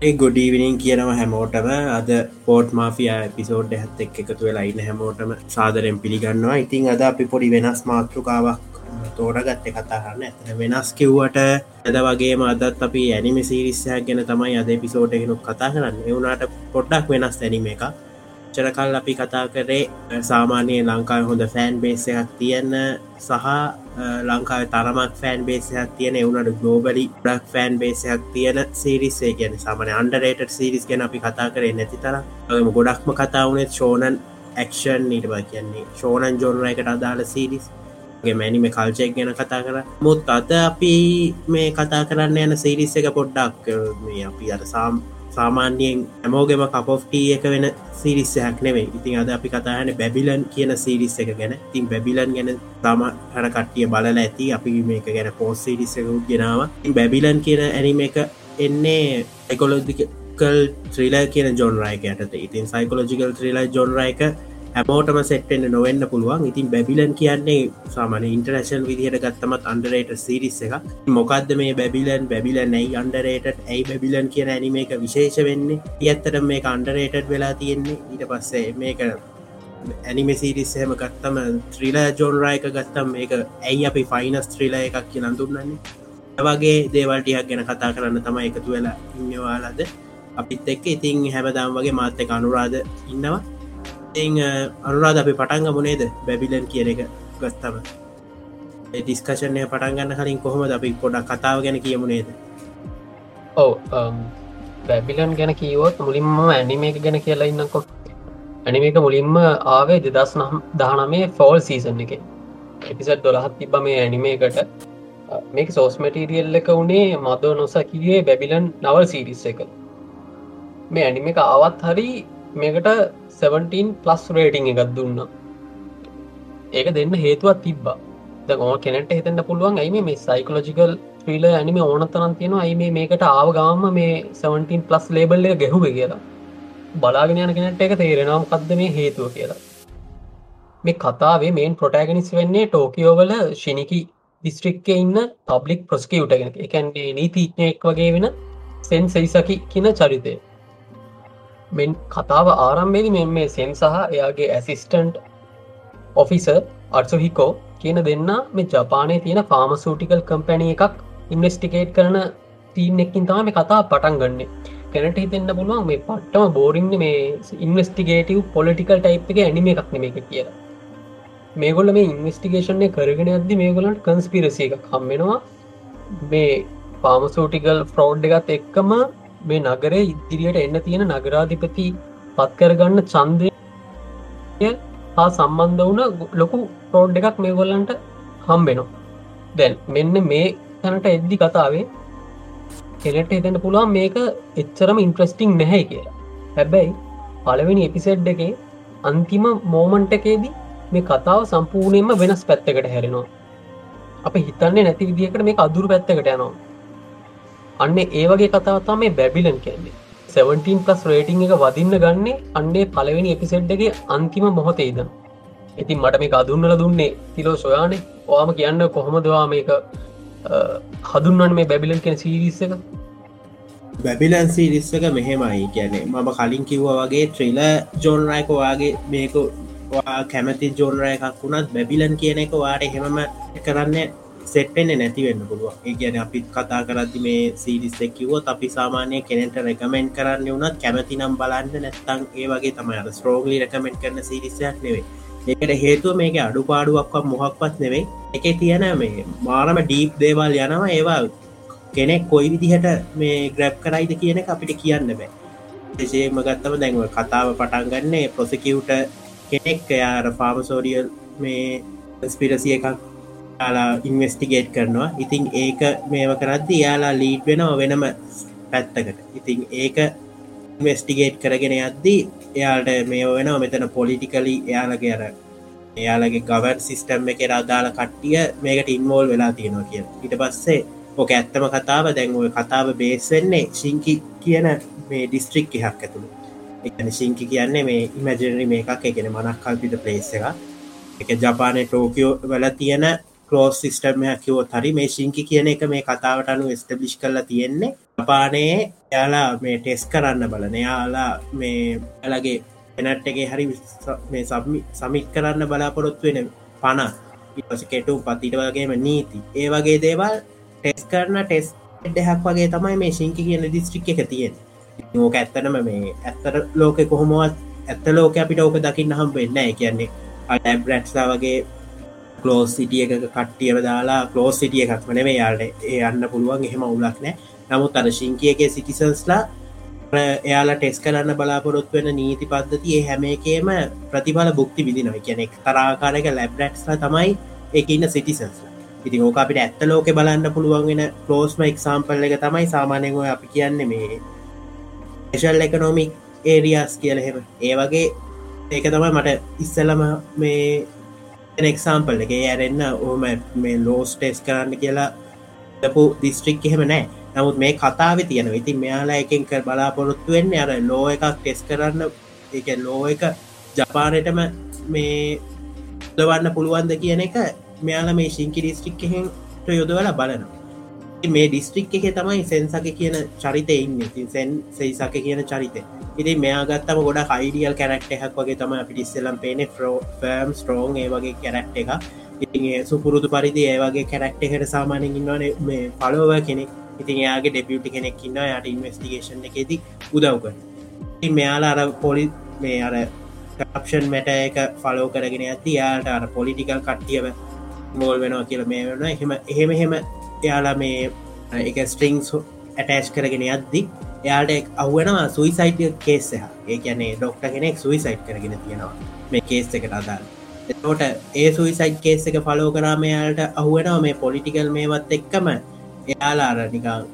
ගොඩීවිනිින් කියනව හැමෝටම. අද පෝට් මාෆිය පිසෝඩ් හැත් එක් එකතු වෙලා ඉන්න හැමෝටම සාදරෙන් පිළිගන්නවා. ඉතින් අද අපි පොඩි වෙනස් මාතෘකාවක් තෝරගත්ත කතාරන්න ඇතන වෙනස් කිව්වට ඇද වගේ අදත් අපි ඇනිම සිරිස්සයක් ගැන තමයි අද පිසෝඩ්ගෙනුක් කතා කරන්න. එවුණට පොඩ්ඩක් වෙනස් ඇනිම එක චරකල් අපි කතා කරේ සාමානයේ ලංකාව හොඳ ෆෑන් බේස එකක් තියන්න සහ ලංකාව තරමක් ෆෑන් බේසයක් තියෙන එවුනට ගලෝබලි ඩක් ෆෑන් බේසයක් තියෙන සිරිස්සේ ගැන සාමන අන්ඩරේට සිරිස් ගැන අපි කතා කරේ නැති තර ගොඩක්ම කතා වුණෙත් ශෝනන් ඇක්ෂන් නිර්වා කියන්නේ ශෝනන් ජොනරයකට අදාළ සිරිස් මැනිම කල්චෙක් ගැන කතා කර. මුත් අත අපි මේ කතා කරන්න යන සිරිස්ස එක පොඩ්ඩක් මේ අපි අර සාම් සාමාන්‍යයෙන් ඇමෝගෙම කපෝ්ටී එක වෙන සිරිස්සයක් නෙවේ ඉතින් අද අපි කතාහන බැබිලන් කියන සිරිස්ස එක ගැන. තින් බැබිලන් ගැන තම හර කට්ටිය බලල ඇති. අපි මේක ගැන පෝස් සිරිස්සකුත් ගෙනාව. බැබිලන් කියන ඇනිම එක එන්නේ එකොලොදිකල් ත්‍රීලා කියන ජොන්රයික යටත ඉතින් සයිකොලජිකල් ත්‍රීලා ජොන්රයික හැමෝටම සෙට්ෙන්න්න නොවෙන්න පුළුවන්. ඉතින් බැබිලන් කියන්නේ සාමන ඉන්ටර්නශල් විදිහට ගත්තමත් අන්ඩරේට සිරිස් එක මොකක්ද මේ බැබිලන්? බැබිලන් ඇයි අන්ඩරේට ඇයි බැබිලන් කියන ඇනිම එක විශේෂ වෙන්නේ? ඇත්තට මේ අන්ඩරේටඩ් වෙලා තියෙන්නේ. ඊට පස්සේ මේක ඇනිම සිරිස්සහම ගත්තම ත්‍රීලා ජෝන්රායක ගත්තම් මේක ඇයි අපි ෆයිනස් ත්‍රීලා එකක් කිය නඳුන්නන්නේ වගේ දේවල්ටියක් ගැන කතා කරන්න තම එකතු වෙලා ඉන්නවාලාද? අපිත් එක්ක. ඉතින් හැමදාම් වගේ මාත්‍යක අනුරාධ ඉන්නවා. අනුරාද අපි පටන්ග මුණේද බැබිලන් කියන එක ගත්තම. ඩිස්කශනය පටන්ගන්න කලින් කොහොමද අපි පොඩක් කතාව ගැන කියමුණේද ඔව බැබිලන් ගැන කීවොත් මුලින්ම ඇනිම එක ගැන කියලා ඉන්නකො. ඇනිම එක මුලින්ම ආවේ දෙදස් නම් දානමේ ෆෝල් සීසන් එක. එපිසට් දොළහත් තිබ මේ ඇනිමේකට මේක සෝස් මැටීරියල් එක වුණේ මදෝ නොසකිවේ බැබිලන් නවල් සීරිස් එක. මේ ඇනිම එක ආවත් හරි මේකට 17 ප්ලස් රේටිං එකක් දුන්න. ඒක දෙන්න හේතුවත් තිබ්බා. ද ඕ කෙනට හිතන්න පුළුවන් ඇයි මේ සයිකලෝජිකල් ්‍රීල ඇනිම ඕනතරන් තියෙන අයි මේ මේකට ආවගාම මේ 17 ප්ලස් ලේබල් එක ගැහුව කියලා? බලාගෙන යන කෙනට එක තේරෙනම් කක්ද මේ හේතුව කියලා. මේ කතාවේ මේන් ප්‍රොටෑගනිස් වෙන්නේ ටෝකියෝවල ශිනිකි දිස්ත්‍රික්ක ඉන්න පබ්ලික් ප්‍රස්කවටගෙන එකැන්ගේ නීතිීඥයෙක් වගේ වෙන සෙන් සයිසකි කියන චරිතය. මෙන් කතාව ආරම්භේදි මෙ මේ සෙන් සහ එයාගේ ඇසිස්ටන්ට් ඔෆිස අර්සුහිකෝ කියන දෙන්න මේ ජපානය තියෙන ෆාමසූටිකල් කම්පැණ එකක් ඉන්වස්ටිකේට් කරන තීන් එක්කින් තම මේ කතා පටන් ගන්න. කැනට හිතෙන්න්න පුළුවන් මේ පට්ටම බෝරින්න මේ ඉන්වස්ටිගේටව් පොලිටිකල් ටයිප් එක ඇනිම එකක් නෙම එක කියලා. මේගොල්ල මේ ඉන්වස්ටිගේෂන්ය කරගෙන ඇද මේගොලන්ට කන්ස්පිරසිය එක කම්මෙනවා මේ පාමසූටිකල් ෆ්‍රෝඩ් එකත් එක්කම මේ නගරේ ඉදිරියට එන්න තියෙන නගරාධිපති පත්කරගන්න චන්දය හා සම්බන්ධ වුණ ලොකු ප්‍රෝඩ් එකක් මේ ගොල්ලන්ට හම්බෙනවා. දැන් මෙන්න මේ තැනට එද්දි කතාවේ කෙනෙට එතැන පුළුවන් මේක එච්චරම ඉන්ට්‍රස්ටිං නැහැ කියලා. හැබැයි පලවෙනි එපිසෙඩ් එකේ අන්තිම මෝමන්ට එකේදී මේ කතාව සම්පූර්ණයෙන්ම වෙනස් පැත්තකට හැරෙනවා. අප හිතන්නේ නැති විදිකට මේ අදුරු පැත්තකට යනවා. අන්න ඒ වගේ කතාවතා මේ බැබිලන් කියන්නේ. 17 පස් රේටිං එක වදින්න ගන්නේ අන්නේ පලවෙනි එපිසෙඩ්ඩගේ අන්තිම මොහොතේද ඉතින් මට මේ අදුන්නල දුන්නේ තිලෝ සොයානේ. ඕම කියන්න කොහොමදවා මේක හදුන්නන් මේ බැබිලන් කෙන සිරිස්ස එක? බැබිලන් සිරිස්සක මෙහෙමයි. කියන්නේ මම කලින් කිව්ව වගේ ත්‍රිල ජෝන්රයිකවාගේ මේක කැමති ජෝනරය එකක් වුණත් බැබිලන් කියන එක වාට එහෙමම කරන්න සෙට්ෙන්න්න නැතිවෙන්න පුළුව ඒ කියන අපිත් කතා කරදදි මේ සිරිස්සෙක් කිවොත් අපි සාමානය කෙනෙට රැකමෙන්ට් කරන්න වුණත් කැමති නම් බලන්න නැත්තං ඒ වගේ තමයි. අර ස්ට්‍රෝගලි රැකමෙන්ට් කරන සිරිස්සයක් නෙවේ ඒකට හේතුව මේක අඩු පාඩුවක්ව මොහක්වත් නෙවෙයි. එක තියෙන මේ මාරම ඩීප් දේවල් යනවා. ඒවා කෙනෙක් කොයි විදිහට මේ ග්‍රැප් කරයිද කියන අපිට කියන්න බෑ. එසේම ගත්තම දැන්ව කතාව පටන් ගන්නේ ප්‍රොසිකියවට කෙනෙක් යාර ෆාමසෝරියල් මේ ස්පිරසිය එකක් යාලා ඉන්වස්ටිගේට් කරනවා. ඉතින් ඒක මේව කරද්දි යාලා ලීඩ් වෙනව වෙනම පැත්තකට. ඉතින් ඒක ඉන්වස්ටිගේට් කරගෙන යද්දී එයාට මේ වෙනව. මෙතන පොලිටිකලි එයාලගේ අර එයාලගේ ගවන් සිිස්ටම් එක රදාල කට්ටිය මේකට ඉන්වෝල් වෙලා තියෙනවා කිය ඉට පස්සේ ඕක ඇත්තම කතාව දැන්ුව කතාව බේස් වෙන්නේ ශිංකි කියන මේ ඩිස්ට්‍රික් එකක් ඇතුළු. එකන ශිංකි කියන්නේ මේ ඉමජනරි මේකක්. එකෙන මනක් කල්පිට පලේස් එක එක ජපානය ටෝකියෝ වල තියෙන කලෝස් සිිස්ටර්ම කිවෝ හරි මේ ශිංකි කියන එක මේ කතාවට අනු ස්ටබිෂ් කරලා තියෙන්නේ. ජපානයේ යාලා මේ ටෙස් කරන්න බලන. යාලා මේ ඇලගේ එනට් එක හරි මේ සබමි සමිත් කරන්න බලාපොරොත්තු වෙන පණ. ඉපස කෙටු පතිට වගේම නීති. ඒ වගේ දේවල් ටෙස් කරන ටෙස් දෙහක් වගේ තමයි මේ ශිංකි කියන දිස්ට්‍රික් එක තියෙන ඕක ඇත්තනම මේ ඇත්තර ලෝක කොහොමවත් ඇත්ත ලෝක අපිට ඕක දකින්න හම් වෙන්න කියන්නේ අඩබ්‍රට්ලා වගේ කලෝස් සිටිය එක කට්ටියව දාලා කලෝස් සිටිය එකක් වනේ යාලට. ඒ අන්න පුළුවන් එහෙම උලක් නෑ. නමුත් අර ශිංකියගේ සිටිසන්ස්ලා එයාලා ටෙස් කරන්න බලාපොරොත් වෙන නීති පද්ධතිය හැම එකේම ප්‍රතිබල බුක්ති විදිනව කියන එක් තරාකාරක ලැබ්රට්ස්ලා තමයි එකන්න සිටිසන්ස්ලා ඉති ඕක අපිට ඇත්ත ලෝක බලන්න පුළුවන් වෙන පලෝස්ම එක්සාම්පල් එක තමයි සාමානයව අපි කියන්න මේ ේශල් එකනොමික් ඒරියස් කියලහෙම ඒ වගේ ඒක තමයි මට ඉස්සලම මේ එක්සාම්පල් එක ඇරෙන්න්න ඕම මේ ලෝස් ටෙස් කරන්න කියලා දපු දිස්ට්‍රික් එහෙම නෑ. නමුත් මේ කතාව තියෙන ඉතින් මෙයාලා එකෙන් කර බලාපොරොත්තු වෙන්නේ අර ලෝ එකක් ටෙස් කරන්න. එක ලෝ එක ජපානටම මේ දවන්න පුළුවන්ද කියන එක මෙයාලා මේ ශිංකි ඩිස්ට්‍රික් එහෙන්ට යොදවල බලනවා. මේ ඩිස්ට්‍රික් එක තමයි සෙන්සක කියන චරිතය ඉන්න. ඉතින් සැන් සෙයිසක කියන චරිතය. ඉති මෙයාගත්තම ගොඩ කයිඩියල් කැරක්ට එකක් වගේ තම පිටිස්සලම් පේන ෆ්‍රෝ ෆර්ම් ස්ට්‍රෝන් ඒ වගේ කැරක්ට එක ඉති සුපුරුදු පරිදි ඒවගේ කැරක්ට එකට සාමානෙන් ඉන්නවන මේ පලෝව කෙනෙක්. ඉතින් එයාගේ ඩෙපියුටි කෙනෙක් ඉන්න යට ඉන්වස්ටිගේෂන් එකෙති උදව්කන ඉතින් මෙයාලා අර පොලි මේ අර කප්ෂන් මැට එක ෆලෝ කරගෙන ඇති. යාට අර පොලිටිකල් කට්ටියව මෝල් වෙනවා කියල මේ වෙන එහෙම එහෙම එහෙම එයාලා මේ එක ස්ට්‍රිංස් ඇටෑච් කරගෙන යද්දි එයාට අවුවනවා සුයිසයිට කේස්සහ ඒ කියන්නේ ඩොක්ට කෙනෙක් සුයිසයිට් කරගෙන තියෙනවා. මේ කේස් එකට අදාල් එතෝට ඒ සුයිසයිට් කේස් එක ෆලෝ කරාමයාට අහුවෙනවා මේ පොලිටිකල් මේවත් එක්කම එයාලා අර නිකං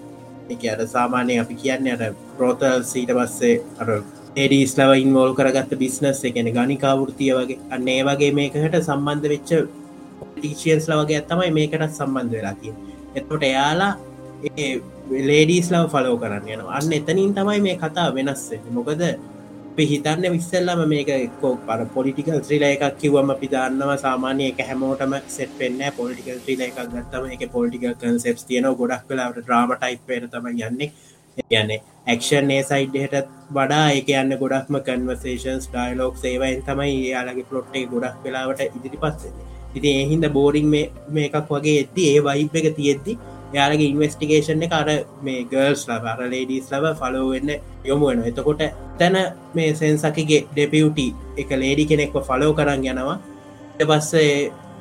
එක අර සාමානය අපි කියන්න අර ප්‍රෝතල් සීට පස්සේ අර ඒඩීස්ලව ඉන්වෝල් කරගත්ත බිස්නස් එකන ගනිකාවෘතිය වගේ අන්න ඒ වගේ මේකට සම්බන්ධ වෙච්ච ටීසියන්ස් ලවගේ ඇත්තමයි මේකටත් සම්බන්ධ වෙලා කිය එතකොට එයාලා ලේඩීස් ලව ෆලෝ කරන්න යන අන්න එතනින් තමයි මේ කතා වෙනස්ස මොකද හිතන්න විස්සල්ලම මේක එක්කෝ පර පොලිටිකල් ත්‍රීල එකක් කිවම පිදාන්නවා සාමානය එක හැමෝටම සෙට පෙන්න්න පොලිටිකල් ත්‍රීල එකක් ගත්තම එක පොලිටිකල් කන්සෙප් තියන ගොඩක් කලාට ්‍රාම ටයිප්පේර තම යන්නේ. යන්නේ ඇක්ෂන් ඒ සයිඩ්හට වඩා එක යන්න ගොඩක්ම කන්වර්සේෂන්ස් ඩයිලෝක් සේවයින් තමයි යාලගේ පලොට්ටේ ගොඩක් වෙලාවට ඉදිරි පස්සේ ඉති එහින්ද බෝඩිං මේකක් වගේ ඇති ඒ වයිබ් එක තියෙද්දි යාලගේ ඉන්වස්ටිගේෂන් එක අර මේ ගර්ස් ලබ අර ලේඩීස් ලබ ෆලෝවෙන්න යොමු වෙන එතකොට තැන මේ සෙන්සකිගේ ඩෙපියුටි එක ලේඩි කෙනෙක්ව ෆලෝ කරන්න යනවා. පස්සේ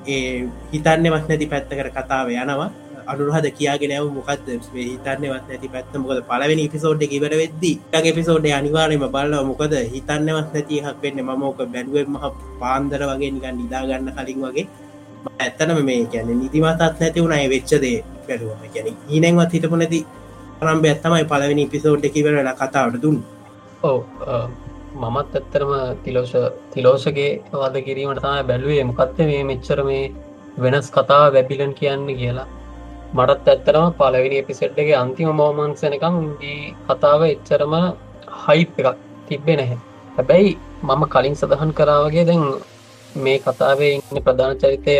ඒ හිතන්නවත් නැති පැත්ත කර කතාව යනවා. අනුරහද කියාගෙනව මොකක්ද හිතන්නවත් නැති පැත්ත. මොකද පලවෙනි පිසෝඩ් කිවර වෙද්දි ටගේ පිසෝඩ් අනිවාරයම බලව මොකද හිතන්නවත් නැති හක් වෙන්න. මෝක බැඩුව මහ පාන්දර වගේ නිකන් නිදාගන්න කලින් වගේ. ඇත්තනම මේ කියැන නිතිමතත් නැති වුණයි වෙච්චදේ බැලුවම. ගැන ඊනෙන්වත් හිටපු නැති රම්බ ඇත්තමයි පලවෙනි පිසෝඩ් එකකිවරල කතාවට දුන්න. ඕ මමත් ඇත්තරම තිලෝෂ තිලෝෂගේ වද කිරීමට තම බැලුවේ. මොකක්ත මේ මෙච්චර මේ වෙනස් කතා වැැබිලන් කියන්න කියලා. මටත් ඇත්තරම පලවෙනි එපිසෙට්ගේ අන්තිම මෝමන්සනකම් දී කතාව එච්චරම හයිප් එකක් තිබ්බෙ නැහැ. හැබැයි මම කලින් සඳහන් කරාවගේ දැන් මේ කතාවේ ඉන්න ප්‍රධාන චරිතය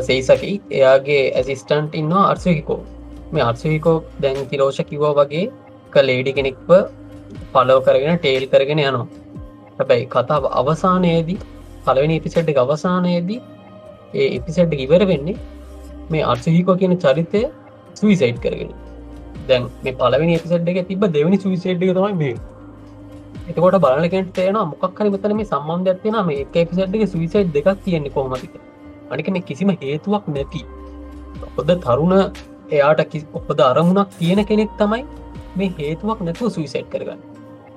සේසකි එයාගේ ඇසිස්ටන්ට් ඉන්නවා අර්සවිකෝ මේ අර්සවිකෝ දැන් තිරෝෂ කිවෝ වගේ කලේඩි කෙනෙක්ව පලෝ කරගෙන ටේල් කරගෙන යනවා. හැබැයි කතාව අවසානයේදී පලවෙනි එපිසෙට් එක අවසානයේදී ඒ එපිසෙට් ඉවර වෙන්නේ මේ අර්සහිකෝ කියන චරිතය සුවිසයිට් කරගෙන. දැන් මේ පලවෙනි එපිසෙට් එක තිබ දෙවනි සුවිසේට් එක තමයි මේ එතකොට බලකට තේන මොක්කර මෙතන මේ සම්බන්ධ ඇත්වෙන මේ එක එපිසට් එක සුවිසයිට් දෙකක් තියෙන්නේ කොමතික අනික මේ කිසිම හේතුවක් නැති. ඔොද තරුණ එයාට ඔපද අරමුණක් තියෙන කෙනෙක් තමයි මේ හේතුවක් නැතුව සුවිසයිට් කරගන්න.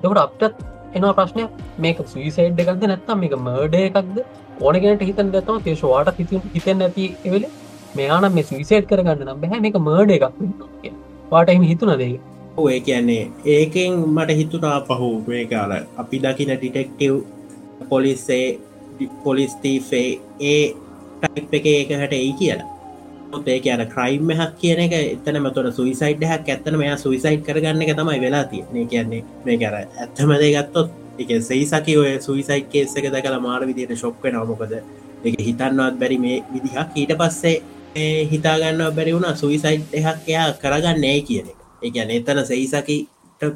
දකට අපටත් එනවා ප්‍රශ්නය මේක සුවිසයිඩ් එකක්ද නැත්තම් මේක මර්ඩ එකක්ද? ඕනගෙනට හිතන් දතම තේශවාට හිත හිතෙන් නැති එවෙල මෙයාන මේ සුවිසේට් කරගන්න නම් බැහැ. මේක මර්ඩ එකක් වාට එම හිතුනදේ ඔය කියන්නේ ඒකෙන් මට හිතුනා පහු මේ කාල අපි දකින ඩිටෙක්ටව් පොලිස්සේ පොලිස්තීෆේ ඒ ටයිප් එක ඒක හට ඒ කියලා. ඒක අර ක්‍රයිම් හක් කියන එක එතන මතොට සුයිසයිඩ් හක් ඇත්තන මෙයා සුයිසයිඩ් කරගන්න එක තමයි වෙලා තියන්නේ. කියන්නේ මේ කර ඇත්තමදේ ගත්තොත් එක සෙයිසකි ඔය සුයිසයි් කේස එක දැකල මාර විදියට ශොක්ක නවමොකද එක හිතන්නවත් බැරි මේ විදිහක්. ඊට පස්සේ හිතාගන්න බැරි වුණ සුවිසයිට් එකක් එයා කරගන්න නෑ කියන එක එකන එතන සෙයිසකිට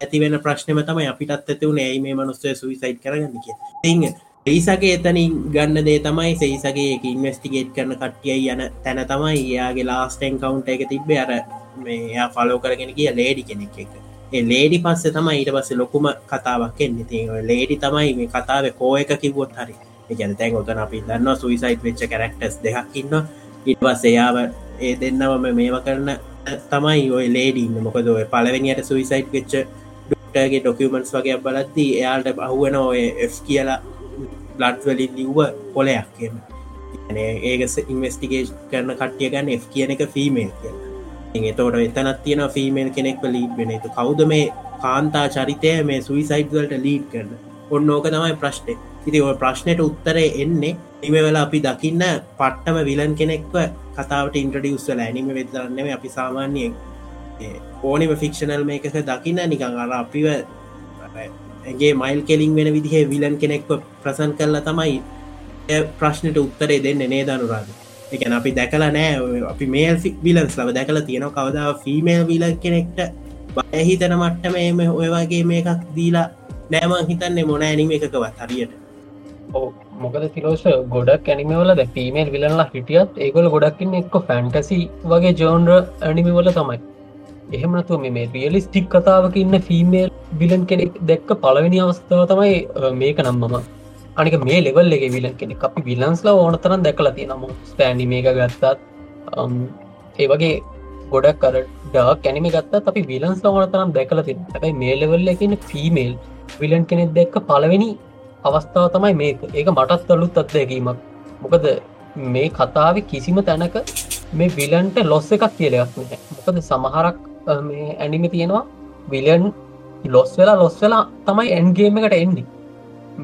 ඇතිවෙන ප්‍රශ්නම තමයි අපිටත් ඇති වුණ ඇයි මේ මනුස්සේ සුවිසයිට් කරගන්න කිය තිං සෙයිසගේ එතනින් ගන්න දේ තමයි සෙයිසගේ එක ඉන්වස්ටිගේට් කරන කට්ටියයි යන තැන තමයි එයාගේ ලාස්ටෙන් කවුන්ට එක තිබ්බේ. අර මේ එයා ෆලෝ කරගෙන කිය ලේඩි කෙනෙක් එක. ලේඩි පස්ස තමයි ඊට පස්සේ ලොකුම කතාවක් එන්න. ති ලේඩි තමයි මේ කතාව කෝ එක කිවොත් හරි. ගැන තැන් ඔතන අපි දන්න සුයිසයිට් වෙච්ච කරක්ටස් දෙහක්කින්න ඉටවස් එයාව ඒ දෙන්නවම මේව කරන තමයි ඔය ලේඩින්න මොකද ඔය පලවෙනියට සුයිසයිට් වෙච්ච ඩොක්ටගේ ඩොකමන්ස් වගේ බලද්දී එයාල්ට බහුවන ඔය F කියලා බ්ලඩ්වලින් ලිව්ව පොලයක් කියම ඒක ඉන්වස්ටිගේෂ් කරන කට්ටිය ගන්න F කියන එක ෆීමේල් කියලා. තෝට එතනත් තියෙන ෆීමේල් කෙනෙක් ලීඩ් වෙන. එක කවුද මේ කාන්තා චරිතය මේ සුයිසයිට්වලට ලීඩ් කරන? ඔන්න ඕක තමයි ප්‍රශ්ටේ ඉති ඔය ප්‍රශ්නයට උත්තරේ එන්නේ නිම වෙලා අපි දකින්න පට්ටම විලන් කෙනෙක්ව කතාවට ඉන්ට්‍රඩියස්වල ඇනිම වෙදරන්නම අපි සාමාන්‍යයෙන් ඕනිම ෆික්ෂනල් මේකක දකින්න නිකං අර අපිව ඇගේ මයිල් කෙලින් වෙන විදිහ විලන් කෙනෙක්ව ප්‍රසන් කරලා තමයි ප්‍රශ්නයට උත්තරේ දෙන්න නේ දනුරාද එකන අපි දැකලා නෑ අපි මේල් විලන්ස් ලව දැකලා තියෙන කවදාව ෆීමේල් විලන් කෙනෙක්ට බයහිතන මට්ටම එම ඔය වගේ මේකක් දීලා නෑම හිතන්නේ මොන ඇනිම එකකවත් හරියට. මොකද තිලෝෂ ගොඩක් ඇනිමවල ද පීමේල් විලලා හිටියත් ඒගොල ගොඩක්කින්න එක්ක ෆැන්ටසි වගේ ජෝන්ර ඇනිමිවල තමයි. එහෙමනතු මේ රියලිස්ටික් කතාවක ඉන්න ෆීමේල් විලන් කෙනෙක් දැක්ක පලවෙනි අවස්ථාව තමයි මේක නම්මම අනික මේ ලෙවල් එක විලන් කෙනෙ අපි විලන්ස්ලා ඕන තරන් දැකලා තිනම ස්ටෑනි මේක ගත්තත් ඒ වගේ ගොඩක් කර ඩක් කැනිම ගත්ත අපි විලන්ස් ඕන තරම් දැකල ති හැයි මේ ලෙවල්ල එකන්න ෆීමේල් විලන් කෙනෙක් දැක්ක පලවෙනි අවස්ථාව තමයි මේක. ඒක මටත් අලුත් අත්දැකීමක්. මොකද මේ කතාව කිසිම තැනක මේ විලන්ට ලොස්ස එකක් කියලයක් මොකද සමහරක් මේ ඇනිමි තියෙනවා විලන් ලොස් වෙලා ලොස් වෙලා තමයි ඇන්ගේම එකට එන්නේ.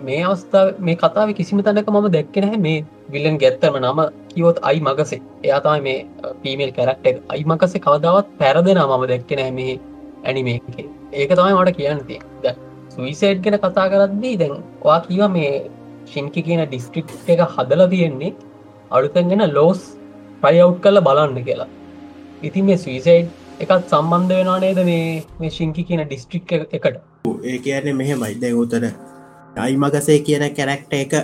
මේ අවස්ථාව මේ කතාව කිසිම තැනක මම දැක්කෙනහ මේ විලන් ගැත්තම නම කිවොත් අයි මගසේ. එයා තමයි මේ පීමල් කැරක්ට එක. අයි මකසේ කවදාවත් පැරදෙන මම දැක්කෙනෑ මේ ඇනිමේ ඒක තමයි මට කියන්නති දැක් සුයිසේට් ගෙන කතා කරද්දී දැන් වා කියව මේ ශිංකි කියන ඩිස්ට්‍රික් එක හදල තියෙන්නේ අලුතැන්ගෙන ලෝස් ප්‍රයව් කල බලන්න කියලා. ඉතින් මේ සුයිසයිඩ් එකත් සම්බන්ධ වෙනවා නේද මේ මේ ශිංකි කියන ඩිස්ට්‍රික් එකට ඒ කියන්නේ මෙහෙමයි. දැ උතර අයිමගසේ කියන කැරැක්ට එක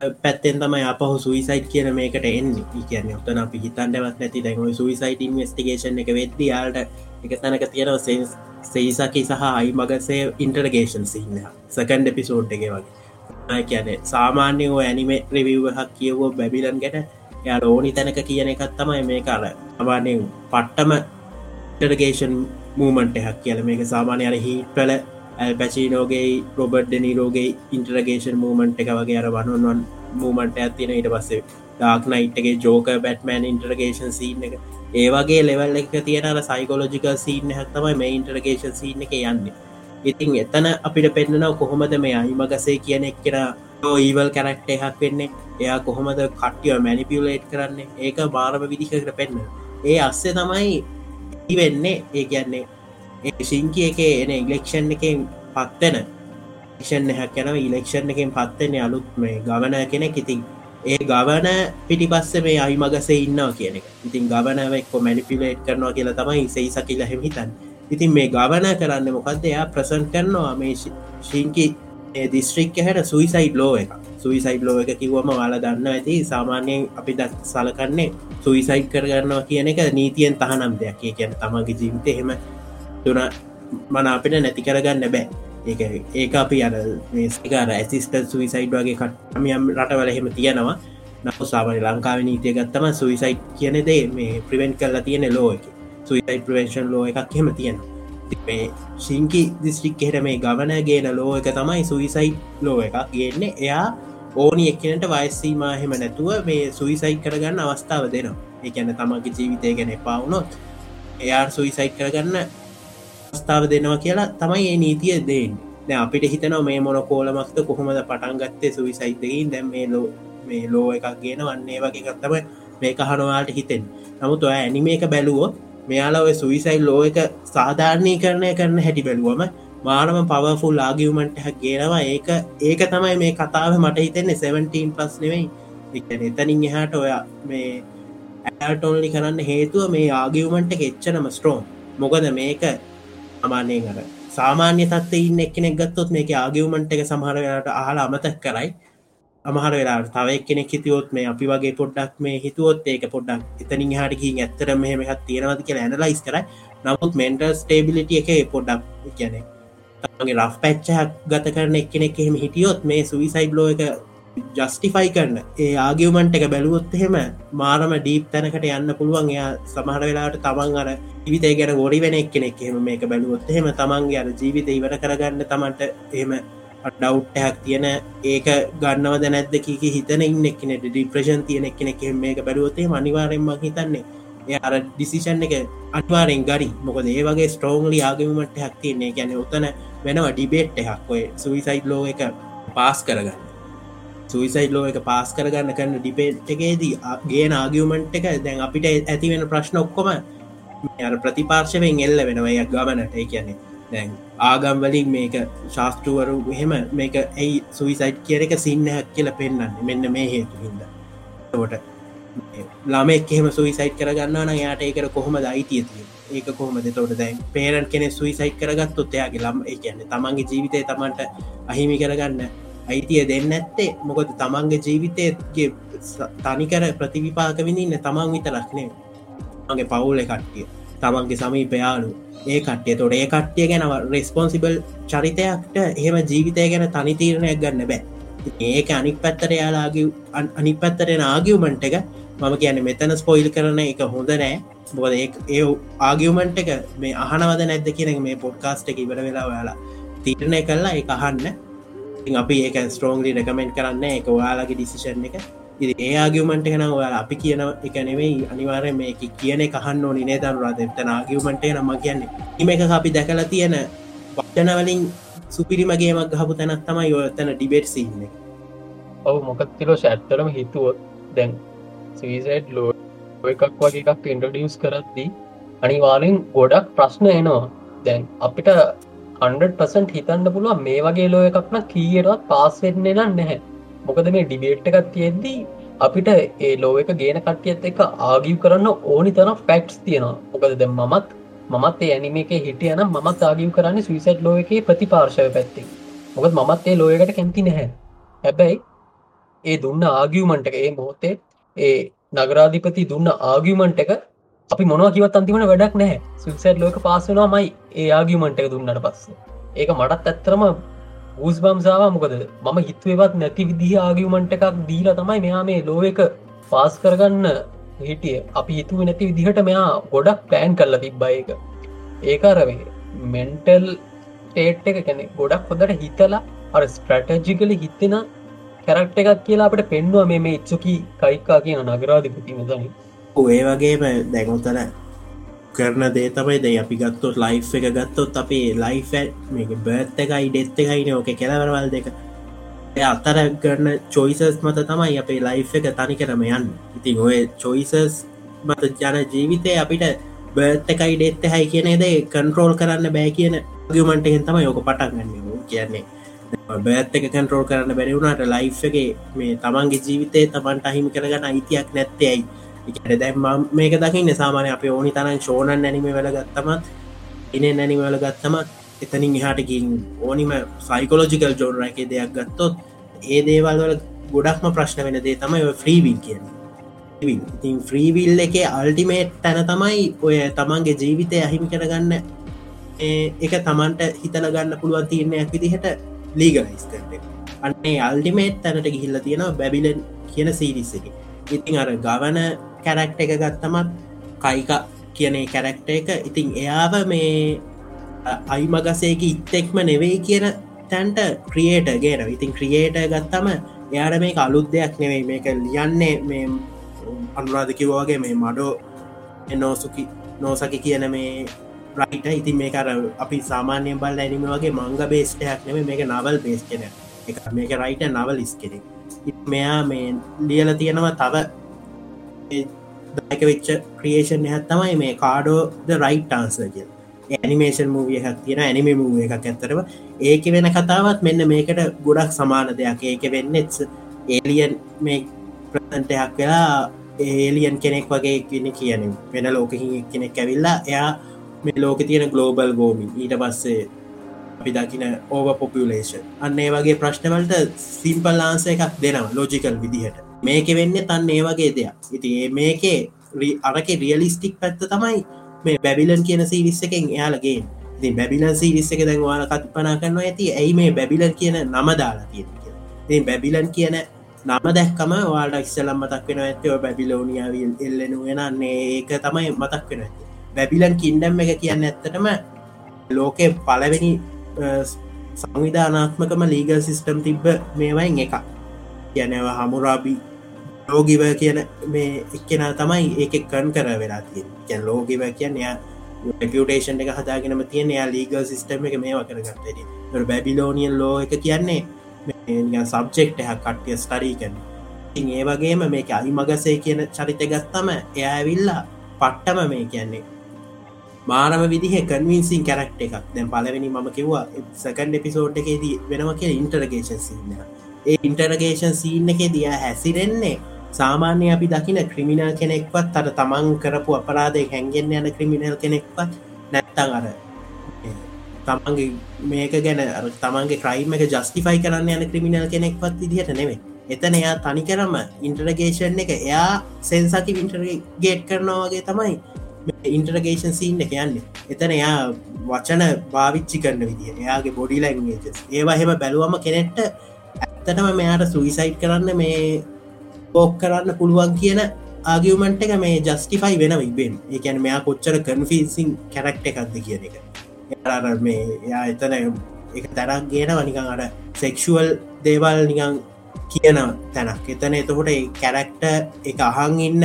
පැත්තෙන් තමයි අපහු සුයිසයිට් කියන මේකට එන්නේ. කියන ඔතන අපි හිතන්ටවත් නැති. දැන් සුයිසයිට ඉන්වස්ටිගේෂන් එක වෙද්දි යාලට එක තැනක තියෙනව සෙන්ස් සෙයිසකි සහ අයි මගසේ ඉන්ටර්ගේෂන් සින්න සකන්ඩ එපිසෝඩ් එක වගේ. කියන සාමාන්‍ය ෝ ඇනිමේ රිවව් හක් කියවෝ බැබිලන් ගැට යා ඕනි තැනක කියන එකත් තමයි මේ කාල අමානය පට්ටම ඉන්ටර්ගේෂන් මූමන්ට එකක් කියල. මේක සාමානය අර හිටල පැචිනෝගේ රොබට් දෙනීරෝගේ ඉන්ටරගේෂන් මූමන්ට් එක වගේ අර වනුවන් මූමන්ට ඇතින ඉට පස්සේ ඩාක් නයිට්ගේ ජෝක බැට්මෑන් ඉන්ටර්ගේෂන් සීන් එක. ඒවගේ ලෙවල් එක තියෙනර සයිකෝලජිකල් සීන හැත්තමයි මේ ඉන්ටර්ගේෂන් සීන එක යන්න. ඉතින් එතන අපිට පෙන්න්නනව කොහොමද මේ අයිමගසේ කියන එක් කෙන ඊවල් කැරක්ට එකක් වෙන්නේ. එයා කොහොමද කට්ටිය මැනිපියලේට් කරන්නේ? ඒක බාරම විදිහකට පෙන්න්න ඒ අස්සේ තමයි ඉවෙන්නේ ඒ කියන්නේ ශිංකි එක එන ඉලෙක්ෂන් එකෙන් පත්වෙන. ෂන් හැකැන ඉලෙක්ෂන් එකෙන් පත්වෙන අලුත් මේ ගවන කෙනෙක්. ඉතින් ඒ ගවන පිටි පස්ස මේ අයි මගසේ ඉන්නවා කියන එක. ඉතින් ගවනවෙක්කො මැනිපිලේට් කරනවා කියලා තමයි සෙයිස කියලා හෙමිතන් ඉතින් මේ ගවන කරන්න මොකක්ද එයා ප්‍රසන් කරනවා මේ ශිංකි දිස්ත්‍රික් හැට සුයිසයිඩ් ලෝ එක සුයිසයිඩ් ලෝ එක කිව්වම වාලා දන්න ඇති. සාමාන්‍යයෙන් අපි දත් සලකන්නේ සුයිසයිඩ් කරගන්නවා කියන එක නීතියෙන් තහනම් දෙයක්. කියන තමගේ ජීවිත එහෙම තුන මන අපිට නැති කරගන්න බෑ. ඒක ඒක අපි අර මේස්කාර ඇසිස්ට සුවිසයිඩ් වගේ කටමියම් රටවල එහෙම තියෙනවා. නව සාමන ලංකාව නීතිය ගත්තම සුවිසයිට් කියන දේ මේ ප්‍රිවෙන්ට් කරලා තියෙන ලෝ එක. සුවිසයි් ප්‍රවේශන් ලෝ එකක් හෙම තියෙන මේ ශිංකි දිස්ටික් එහට මේ ගවන ගේන ලෝ එක තමයි සුවිසයිට් ලෝ එකක්. ගන්නේ එයා ඕනි එක්කනට වයිස්සීම හෙම නැතුව මේ සුවිසයිට් කරගන්න අවස්ථාව දෙනවා. එකන තමගේ ජීවිතය ගැන පවුනොත් එයා සුවිසයිට් කරගන්න ස්ථාව දෙනවා කියලා තමයි ඒ නීතිය දෙන් ද අපිට හිතනවා මේ මොන කෝලමක්ත කොහොමද පටන් ගත්තේ සුවිසයිතකින් දැම් මේ ලෝ මේ ලෝ එකක් ගෙන වන්නේ වගේ ගත්තම මේ කහනවාට හිතෙන් නමුත් ඔය ඇනිම එක බැලුවෝ මෙයාලා සුවිසයි ලෝ එක සාධාරණය කරණය කරන හැටි බැලුවම මානම පවෆුල් ආගියමට හැ කියනවා ඒක ඒක තමයි මේ කතාව මට හිතෙන්නේ 17 පස් නෙවෙයි. එතනින් එහාට ඔය මේ ඇටොන්ලි කරන්න හේතුව මේ ආගියවමන්ට එච්චනම ස්ට්‍රෝම් මොකද මේක අමානයෙන් අර සාමාන්‍ය තත්ත ඉන්න එක්කෙනෙක් ගත්තොත් මේක ආගියවමන්ට එක සමහරයට අහලා අමතක් කරයි. අමහර වෙලා තවයි කෙනෙක් හිතියොත් මේ අපි වගේ පොඩ්ඩක් මේ හිතුවොත් ඒක පොඩ්ඩක් එතනින් හටකින් ඇත්තර මෙහම එකත් තියෙනවද කියලා ඇනලයිස් කර නමුත් මෙන්ටල් ස්ටේබිලිටිය එක පොඩ්ඩක් කියනෙ තමගේ රෆ් පැච්චහක් ගත කරන එක්කෙනෙක් එහෙම හිටියොත් මේ සුවිසයිඩ් ලෝ එක ජස්ටිෆයි කරන්න ඒ ආගියමන්ට එක බැලුවොත් එහෙම මාරම ඩීප් තැනකට යන්න පුළුවන්. එයා සමහර වෙලාට තමන් අර ජීවිතය ගැන ගොඩි වෙන එක්කෙනෙක්. එහෙම මේක බැලුවොත් එහෙම තමන්ගේ අර ජීවිත ඉවර කරගන්න තමන්ට එහෙම ඩව්ටයක් තියෙන. ඒක ගන්නවද නැද්ද කීක හිතන ඉන්නෙක්නෙට ඩිප්‍රේෂන් තියෙන එකනෙක් මේක බැලුවතේ අනිවාරෙන්ම හිතන්නේ එය අර ඩිසිෂන් එක අනිවාරෙන් ගරි. මොකද ඒ වගේ ස්ට්‍රෝංලි ආගමට හැක් තියන්නේ ගැන උතන වෙනවා ඩිබේට් එකක්. ඔය සුවිසයිඩ් ලෝ එක පාස් කරගන්න. සුවිසයිඩ් ලෝ එක පාස් කරගන්න කරන්න ඩිපේට් එකේදී ගේ ආගියමන්ට් එක. දැන් අපිට ඇති වෙන ප්‍රශ්න ඔක්කොම ප්‍රතිපාර්ශවෙන් එල්ල වෙනවය ගමනට ඒ කියන්නේ දැන් ආගම් වලින් මේක ශාස්තෘවරු එහෙම මේක ඇයි සුවිසයිට් කිය එක සින්නහක් කියල පෙන්න්න මෙන්න මේ හේතු හිද ට ලාමෙක් එහෙම සුවිසයිට් කරගන්න න යායට ඒකට කොහොම අයිතිය තිය ඒක කොහොමද? තොට දැන් පේරන් කෙනෙ සුවිසයිට් කරගත් ඔත්තයාගේ ලම් කියන්න තමන්ගේ ජීවිතය තමන්ට අහිමි කරගන්න අයිතිය දෙන්න ඇත්තේ මොකද තමන්ගේ ජීවිතයගේ තනිකර ප්‍රතිවිපාක විඳන්න තමන් විතරක්නේ මගේ පවුල කට්ටිය තමන්ගේ සමීපයාලු ඒ කට්ටිය. තොට ඒ කට්ටිය ගැනව රෙස්පොන්සිබල් චරිතයක්ට එහෙම ජීවිතය ගැන තනි තීරණයක් ගන්න බෑ. ඒක අනික් පැත්තර යාලාගේ අනික් පැත්තරෙන ආගියවමන්ට එක මම කියන මෙතන ස්පොයිල් කරන එක හොඳ නෑ. බොද ඒ ආගියවමන්ට එක මේ අහනවද නැද්ද කියන මේ පොඩ්කාස්ට එක ඉවර වෙලා යාලා තීරණය කරලා එක අහන්න. අපි ඒක ස්ට්‍රෝන්ලි රකමෙන්ට් කරන්න එක ඔයාලගේ ඩිසිෂන් එක. ඒ ආගියමට කන ඔයාල අපි කියන එක නෙවෙයි අනිවාරය මේ කියන කහන්න ඕනි නේ දරුරාද එතන ආගියමටේ නම කියන්නේ. ඉම එක අපි දැකලා තියෙන වචනවලින් සුපිරිමගේමක් ගහපු තැනත් තමයි ඔයතන ඩිබෙට් සින්න ඔවු මොකත්තිලෝ ශඇත්තරම හිතුවොත් දැන් සීසට් ලෝ එකක් වගේ එකක් ඉන්ටඩියස් කරද්දී අනිවාරෙන් ගොඩක් ප්‍රශ්න එනවා. දැන් අපිට අන්ඩ හිතන්න පුළුව මේ වගේ ලෝ එකක්න කීයටත් පාස්සෙන්නේ නම් නැහැ. මොකද මේ ඩිබේට් එකත් තියෙද්දී අපිට ඒ ලෝ එක ගේන කට්ටියත් එක ආගිව් කරන්න ඕනි තන ෆැක්ස් තියෙනවා. මොකද දෙ මමත් මත් ඒ ඇනිම එක හිටියන මත් ආගිව් කරන්න සවිසට් ලෝ එක ප්‍රතිපාර්ශව පැත්ති මොකද මත් ඒ ලෝයකට කැමති නැහැ. හැබැයි ඒ දුන්න ආගියමන්ට එක ඒ මොහොතේ ඒ නගරාධිපති දුන්න ආගියමන්ට එක අපි මොනවා කිවත් අන්තිමට වැඩක් නැහැ. සුසැට් ලෝක පාසනවා මයි ඒ ආගියමන්ට එක දුන්නට පස්ස. ඒක මටත් ඇත්තරම ගූස් බම්සාාව මොකද මම හිත්වේවත් නැති විදිහ ආගියමන්ට එකක් දීලා තමයි මෙයා මේ ලෝ එක පාස් කරගන්න හිටිය. අපි හිතුව නැති විදිහට මෙයා ගොඩක් පෑන් කරලා තිබ්බ එක ඒකාරවේ මෙන්ටල් ටේට් එක කැනෙ ගොඩක් හොදට හිතලා අර ස්ට්‍රටජිකල හිතෙන කැරක්ට එකක් කියලා අපට පෙන්වා මේ ඉච්චුකි කයිකා කියන නගරාධිපති මෙතනි ඒ වගේම දැගුතන කරන දේ තමයි දෙ අපි ගත්තොත් ලයි් එක ගත්තොත් අපේ ලයිෆ මේක බර්ත් එකයි ඩෙත්ත එකයින ඕක කෙලවරවල් දෙක. අතර කරන චොයිසස් මත තමයි අපේ ලයි් එක තනි කරම යන්න. ඉතින් ඔය චොයිසස් මත ජන ජීවිතය අපිට බර්ත් එකයි ඩෙත්ත හැයි කියනේද කන්ට්‍රෝල් කරන්න බෑ කියන ගමන්ටහෙන් තම යෝක පටක්ගන්න කියන්නේ බෑත් එක කන්ට්‍රෝල් කරන්න බැරිවුණට ලයි් එක මේ තමන්ගේ ජීවිතය තමන්ට අහිමි කරගන්න අයිතියක් නැත්තේයි ඉට දැම් මේක දකින්න සාමානය අප ඕනි තරන් ශෝනන් නැනිම වෙල ගත්තමත් එන නැනිම වල ගත්තමත් එතනින් එහාටකින් ඕනිම සයිකෝලෝජිකල් ජෝන එක දෙයක් ගත්තොත් ඒ දේවල් වල ගොඩක්ම ප්‍රශ්න වෙන දේ තමයි ෆ්‍රීවිල් කියන ඉතින් ෆ්‍රීවිල් එක අල්ටිමේට් තැන තමයි ඔය තමන්ගේ ජීවිතය අහිමි කරගන්න එක තමන්ට හිතල ගන්න පුළුවන් තියරණයක් විදිහට ලීගලයිස් කරට අන්නේ අල්ටිමේට් තැනට ගිහිල්ල තියෙනවා බැබිලන් කියන සීරිස් එක. ඉතින් අර ගවන කැරක්ට එක ගත්තමත් කයික කියන කැරක්ට එක. ඉතින් එයාව මේ අයිමගසේක ඉත්තෙක්ම නෙවෙයි කියන තැන්ට ක්‍රියේට ගෙන ඉතින් ක්‍රියේට ගත්තම එයාට මේ අලුත් දෙයක් නෙවෙයි. මේක ලියන්නේ මේ අනුරාධකිවවාගේ මේ මඩෝ එනෝසුකි නෝසකි කියන මේ රයිට ඉතින් මේකර අපි සාමාන්‍ය බල් ඇනිම වගේ මංග බේස්ටයක් නෙම මේක නවල් බේස් කෙන එක මේක රයිට නවල් ඉස් කෙනෙක් මෙයා මේ ලියල තියෙනවා තව දක වෙච්ච ක්‍රියේෂන් හැත් තමයි මේ කාඩෝ ද රයිට් ටාන්ස කිය ඇනිමේෂන් මූවිය එකක් තියෙන ඇනිම මූුව එකක් ඇත්තරව ඒක වෙන කතාවත් මෙන්න මේකට ගොඩක් සමාන දෙයක්. ඒක වෙන්නෙත් ඒලියන් මේ ප්‍රතන්ටයක් වෙලා ඒලියන් කෙනෙක් වගේ කෙන කියන වෙන ලෝකහි කෙනෙක් ඇවිල්ලා එයා මේ ලෝක තියෙන ගලෝබල් ගෝමින් ඊට පස්සේ අපි දකින ඕව පොපියලේෂන් අන්නේ වගේ ප්‍රශ්නවලට සිම්පල් ආන්ස එකක් දෙනවා ලෝජිකල් විදිහට. මේක වෙන්න තන්න ඒ වගේ දෙයක්. ඉති මේකේ අරක රියලිස්ටික් පැත්ත තමයි මේ බැබිලන් කියන සීවිස්ස එකෙන් එයාලගේ ති බැබිලන් සීවිස්ස එක දැන් වාල කත්පනා කරනවා ඇති. ඇයි මේ බැබිලන් කියන නම දාලා තියෙන බැබිලන් කියන නම දැක්කම වාට ඉස්සලම් මතක් වෙන ඇත්තව බැබිලෝනියාවල් එල්ලෙනු වෙනන්නේ. ඒක තමයි මතක් වෙන ඇති බැබිලන් කින්ඩම් එක කියන්න ඇත්තටම ලෝකෙ පලවෙනි සංවිධානාත්මකම ලීගල් සිිස්ටම් තිබ්බ මේවයින් එක කියනව හමුරාබි ලෝගිව කියන මේ එක්කෙන තමයි ඒක කන් කර වෙලා තිය කියැන් ලෝගිව කියන්න යා රපියටේෂන් එක හදාගෙනම තියෙන යා ලීගල් සිිස්ටම එක මේවා කරගත්තද බැබිලෝනියන් ලෝ එක කියන්නේ සබ්ජෙක්් හ කට්ටිය ස්ටරීකන ඒ වගේම මේක අයිමගසේ කියන චරිත ගත්තම එයා ඇවිල්ලා පට්ටම මේ කියන්නේ මාරම විදිහ කන්වින්සින් කැරක්ට එකක්. දැන් පලවෙනි ම කිව්වා සකන්ඩ එපිසෝඩ් එකේදී වෙනම කිය ඉන්ටර්ගේෂන් සින්න ඒ ඉන්ටර්ගේෂන් සීන්න එක දිය හැසිරෙන්නේ. සාමාන්‍ය අපි දකින ක්‍රමිනල් කෙනෙක්වත් අර තමන් කරපු අපරාධය හැන්ගෙන් යන ක්‍රමිනල් කෙනෙක්වත් නැත්තං අර තමන්ගේ මේක ගැන තමන්ගේ ක්‍රයිම එක ජස්ටිෆයි කරන්න යන ක්‍රමිනල් කෙනෙක්වත් විදිහට නෙවේ එතන එයා තනිකරම ඉන්ටර්ගේෂන් එක එයා සෙන්සකි වින්ටර්ගේට් කරනවාගේ තමයි ඉන්ටර්ගේෂන් සීන් එක යන්න. එතන එයා වචන භාවිච්චි කරන්න විදිිය එයාගේ බොඩි ලැංගේජස් ඒවා හෙම බැලුවම කෙනෙක්ට ඇත්තටම මෙයාට සුවිසයිට් කරන්න මේ පෝක් කරන්න පුළුවන් කියන ආගියමන්ට එක මේ ජස්ටිෆයි වෙන ඉබෙන් එකැන මෙයා කොච්චර කන්ෆිසින් කැරක්ට එකක්ද කියන එක. මේ එයා එතන එක තැනක් ගෙන වනිකං අට සෙක්ෂුවල් දේවල් නිකං කියන තැනක්. එතන එතකොට කැරක්ට එක අහන් ඉන්න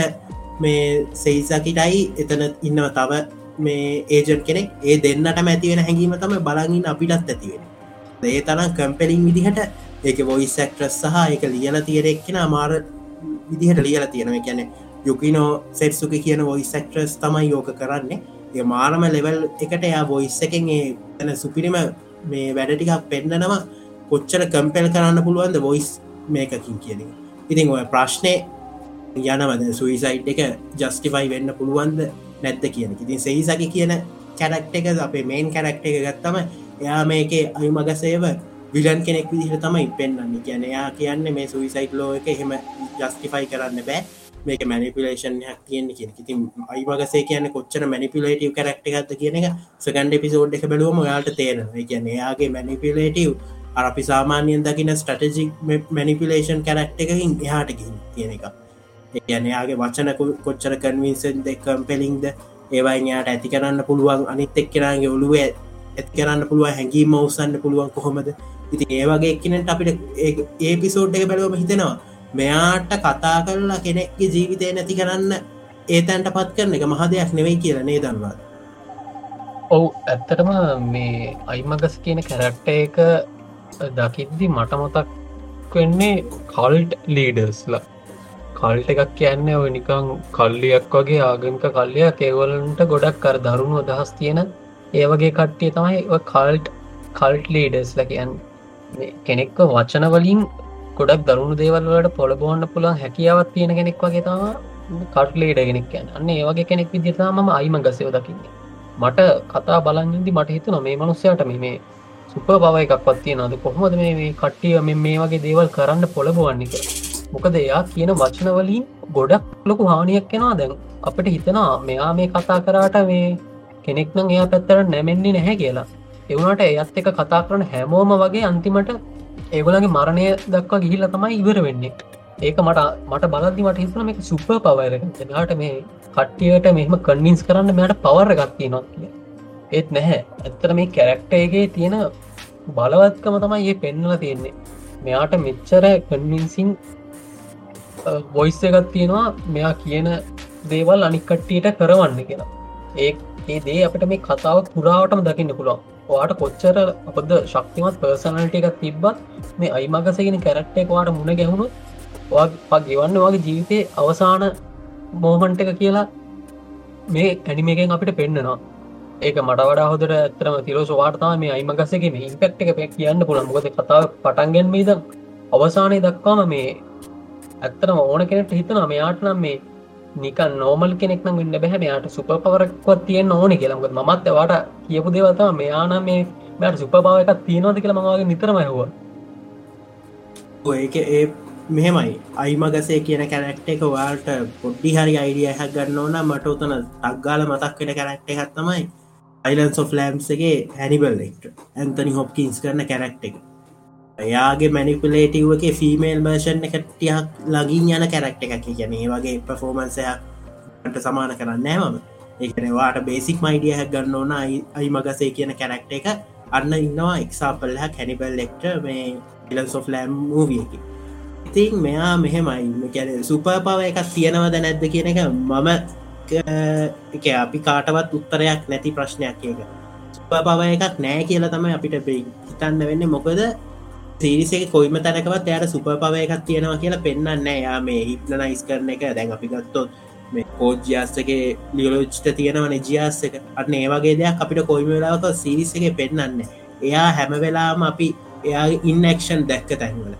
මේ සෙයිසකිටයි එතන ඉන්නව තව මේ ඒජන් කෙනෙක්. ඒ දෙන්නට ඇතිවෙන හැඟීම තම බලගින් අපිටත් ඇතිවෙන ඒ තරම් කම්පෙලින් විදිහට ඒක බොයිස් සක්ට්‍රස් සහ එක ලියල තියෙනෙක්ෙන අමාර විදිහට ලියල තියෙනව. කියැනෙ යුකිනෝ සෙට්සුක කියන වොයිස් සක්ට්‍රස් තමයි යෝක කරන්නේ. ඒ මාරම ලෙවල් එකට එයා බොයිස් එකෙන් ඒ තැන සුපිරිම මේ වැඩටිකක් පෙන්න්නනවා කොච්චර කම්පෙල් කරන්න පුළුවන්ද බොයිස් මේකකින් කියන ඉතින් ඔය ප්‍රශ්නය යනවද සුයිසයිට් එක ජස්ටිෆයි වෙන්න පුළුවන්ද නැත්ත කියන ඉතින් සෙහිසකි කියන කැරක්ට එක අපේ මේන් කැරක්ට එක ගත්තම එයා මේකේ අයුමගසේව විලන් කෙනෙක් විදිහ තමයි පෙන්න්න කියන එයා කියන්න මේ සුයිසයිට් ලෝ එක එහෙම ජස්ටිෆයි කරන්න බෑ. මේක මැනිපිලේෂන් යක් තියෙන කියෙන ඉතින් අයිමගසේ කියන කොච්චර මැනිපිලේටව කරක්ට ගත්ත කියන එක සකන්ඩ පිසෝඩ් එක බැලුවම යාට තේරන කියන එයාගේ මැනිපිලේටව් අරපි සාමාන්‍යයෙන් දකින ස්ටටජික් මැනිපිලේෂන් කැරක්ට එකකින් එහාට ගින් තියෙන එක. යනයාගේ වචන කොච්චර කන්වින්සන් දෙ කම්පෙලින්ද ඒවයියාට ඇති කරන්න පුළුවන් අනිත් එක්කෙනගේ ඔළුව ඇත් කරන්න පුළුව හැඟීම උසන්න පුළුවන් කොහොමද? ඉති ඒවගේ එක්කනට අපිට ඒ පිසෝඩ් එක බැලවම හිතෙනවා මෙයාට කතා කරලා කෙනෙක්ගේ ජීවිතය නැති කරන්න ඒතැන්ට පත් කරන එක මහ දෙයක් නෙවෙයි කියලනේ දන්වාද ඔවු ඇත්තටම මේ අයිමගස් කියන කැරක්ට එක දකිද්දි මට මොතක් වෙන්නේ කල්ට් ලීඩර්ස්ලා කල්ට එකක් කියන්නේ ඔය නිකං කල්ලියක් වගේ ආගමික කල්ලයක් ඒවලන්ට ගොඩක් කර දරුණු අදහස් තියෙන ඒ වගේ කට්ටිය තමයි කල්ට් කල්ට් ලීඩස් ලකයන් කෙනෙක්ව වචන වලින් ගොඩක් දරුණු දේවල්වලට පොළබෝන්න පුළන් හැකියාවත් තියෙන කෙනෙක් වගේ තම කට් ලීඩ කෙනෙක් කියන්න. අන්න ඒවගේ කෙනෙක් විදිතාම අයිම ගසව දකින්නේ. මට කතා බලන්දි මට හිතුන මේ මනුස්සයට මේ සුප බව එකක් පත්තිය නද කොහොමද මේ කට්ටිය මේ වගේ දේවල් කරන්න පොළබවන්නක මොකද එයා කියන වචනවලින් ගොඩක් ලොකු හානියක් කෙනවා දැන් අපට හිතනා මෙයා මේ කතා කරාට මේ කෙනෙක්නම් එයා පැත්තට නැමෙන්නේ නැහැ කියලා. එවුණට එයත් එක කතා කරන හැමෝම වගේ අන්තිමට ඒගොලගේ මරණය දක්වා ගිහිල්ල තමයි ඉවර වෙන්නේ. ඒක මට මට බලදදි මට හිතන මේ සුප පවර ට මේ කට්ටියට මෙහම කන්වින්ස් කරන්න මෙයට පවර ගත්තිය නොත් කිය ඒත් නැහැ. ඇත්තර මේ කැරක්ටයගේ තියෙන බලවත්කම තමයි ඒ පෙන්නල තියෙන්නේ. මෙයාට මෙච්චර කන්වින්සින් වොයිස් එකත් තියෙනවා මෙයා කියන දේවල් අනිකට්ටියට කරවන්න කියලා. ඒ ඒ දේ අපට මේ කතාව පුරාවටම දකින්න පුළුවන්. වාට කොච්චර අපද ශක්තිමත් පර්සනල්ට එකක් තිබ්බත් මේ අයිමගසගෙන කැරක්ට එකවාට මුණ ගැහුණු පක් ගෙවන්න වගේ ජීවිතය අවසාන මෝමන්ට එක කියලා මේ ඇනිමේකෙන් අපිට පෙන්න්නනවා ඒක මට වඩා හොදට ඇතරම තිරෝස වාර්තා මේ අයිමගසගේ ඉම්පෙක්් එක පැක් කියන්න පුළන් මොකද කතාව පටන්ගෙන්මීද අවසානය දක්වාම මේ ඇත්තනම ඕන කෙනෙට හිතන මෙයාට නම් මේ නික නෝමල් කෙනෙක් නම් ඉන්න බැහැ මෙයාට සුප පවරක්වත් තියෙන් ඕන කියලමත් මත් වාට කියපු දේවතම මෙයාන මේ මට සුප පව එකක් තියෙනවද කියලා මගේ නිතරම හවා ඒක ඒ මෙහෙමයි. අයිමගසේ කියන කැරක්ට එක වාට පොඩ්ඩි හරි අයිඩිය හැක් ගන්න ඕන මට උතන තක්ගාල මතක් වෙන කැරක්ට එකත්තමයි අයිලන්ස් of ලෑම්සගේ හැනිබල් එක්ට ඇන්තනි හොප්කින්ස් කරන කැරක්ට එක. එයාගේ මැනිපලේටව්ගේ ෆිමේල් බර්ෂන් එකටියක් ලගින් යන කැරක්ට එකක්. ගැනේ වගේ ප්‍රෆෝමන්සයක්ට සමාන කරන්න නෑමම ඒකනවාට බේසික් මයිඩිය හැ ගන්න ඕන අයි මගසේ කියන කැරක්ට එක. අන්න ඉන්නවා එක්සාපල්හ කැනිබල් එක්ට මේ ඉලන්ස් of ලෑම් මූවියකි ඉතින් මෙයා මෙහෙමයි. කැන සුප පව එකක් තියෙනවද නැද්ද කියන එක මම එක අපි කාටවත් උත්තරයක් නැති ප්‍රශ්නයක් ඒක. සුප පව එකක් නෑ කියලා තමයි අපිට හිතන්න වෙන්න. මොකද සිරිසේ කොයිම තැනකවත් එයට සුප පව එකක් තියෙනවා කියලා පෙන්න්න යා මේ හිප්නනයිස් කරන එක. දැන් අපි ගත්තොත් මේ කෝජ්ජාස්සගේ ලියලෝච්ට තියෙනවන ජියස්සක අන්න ඒවගේ දෙයක් අපිට කොයිම වෙලාවක සිරිසගේ පෙන්න්න එයා හැම වෙලාම අපි එයා ඉන්නක්ෂන් දැක්ක තැන්වල.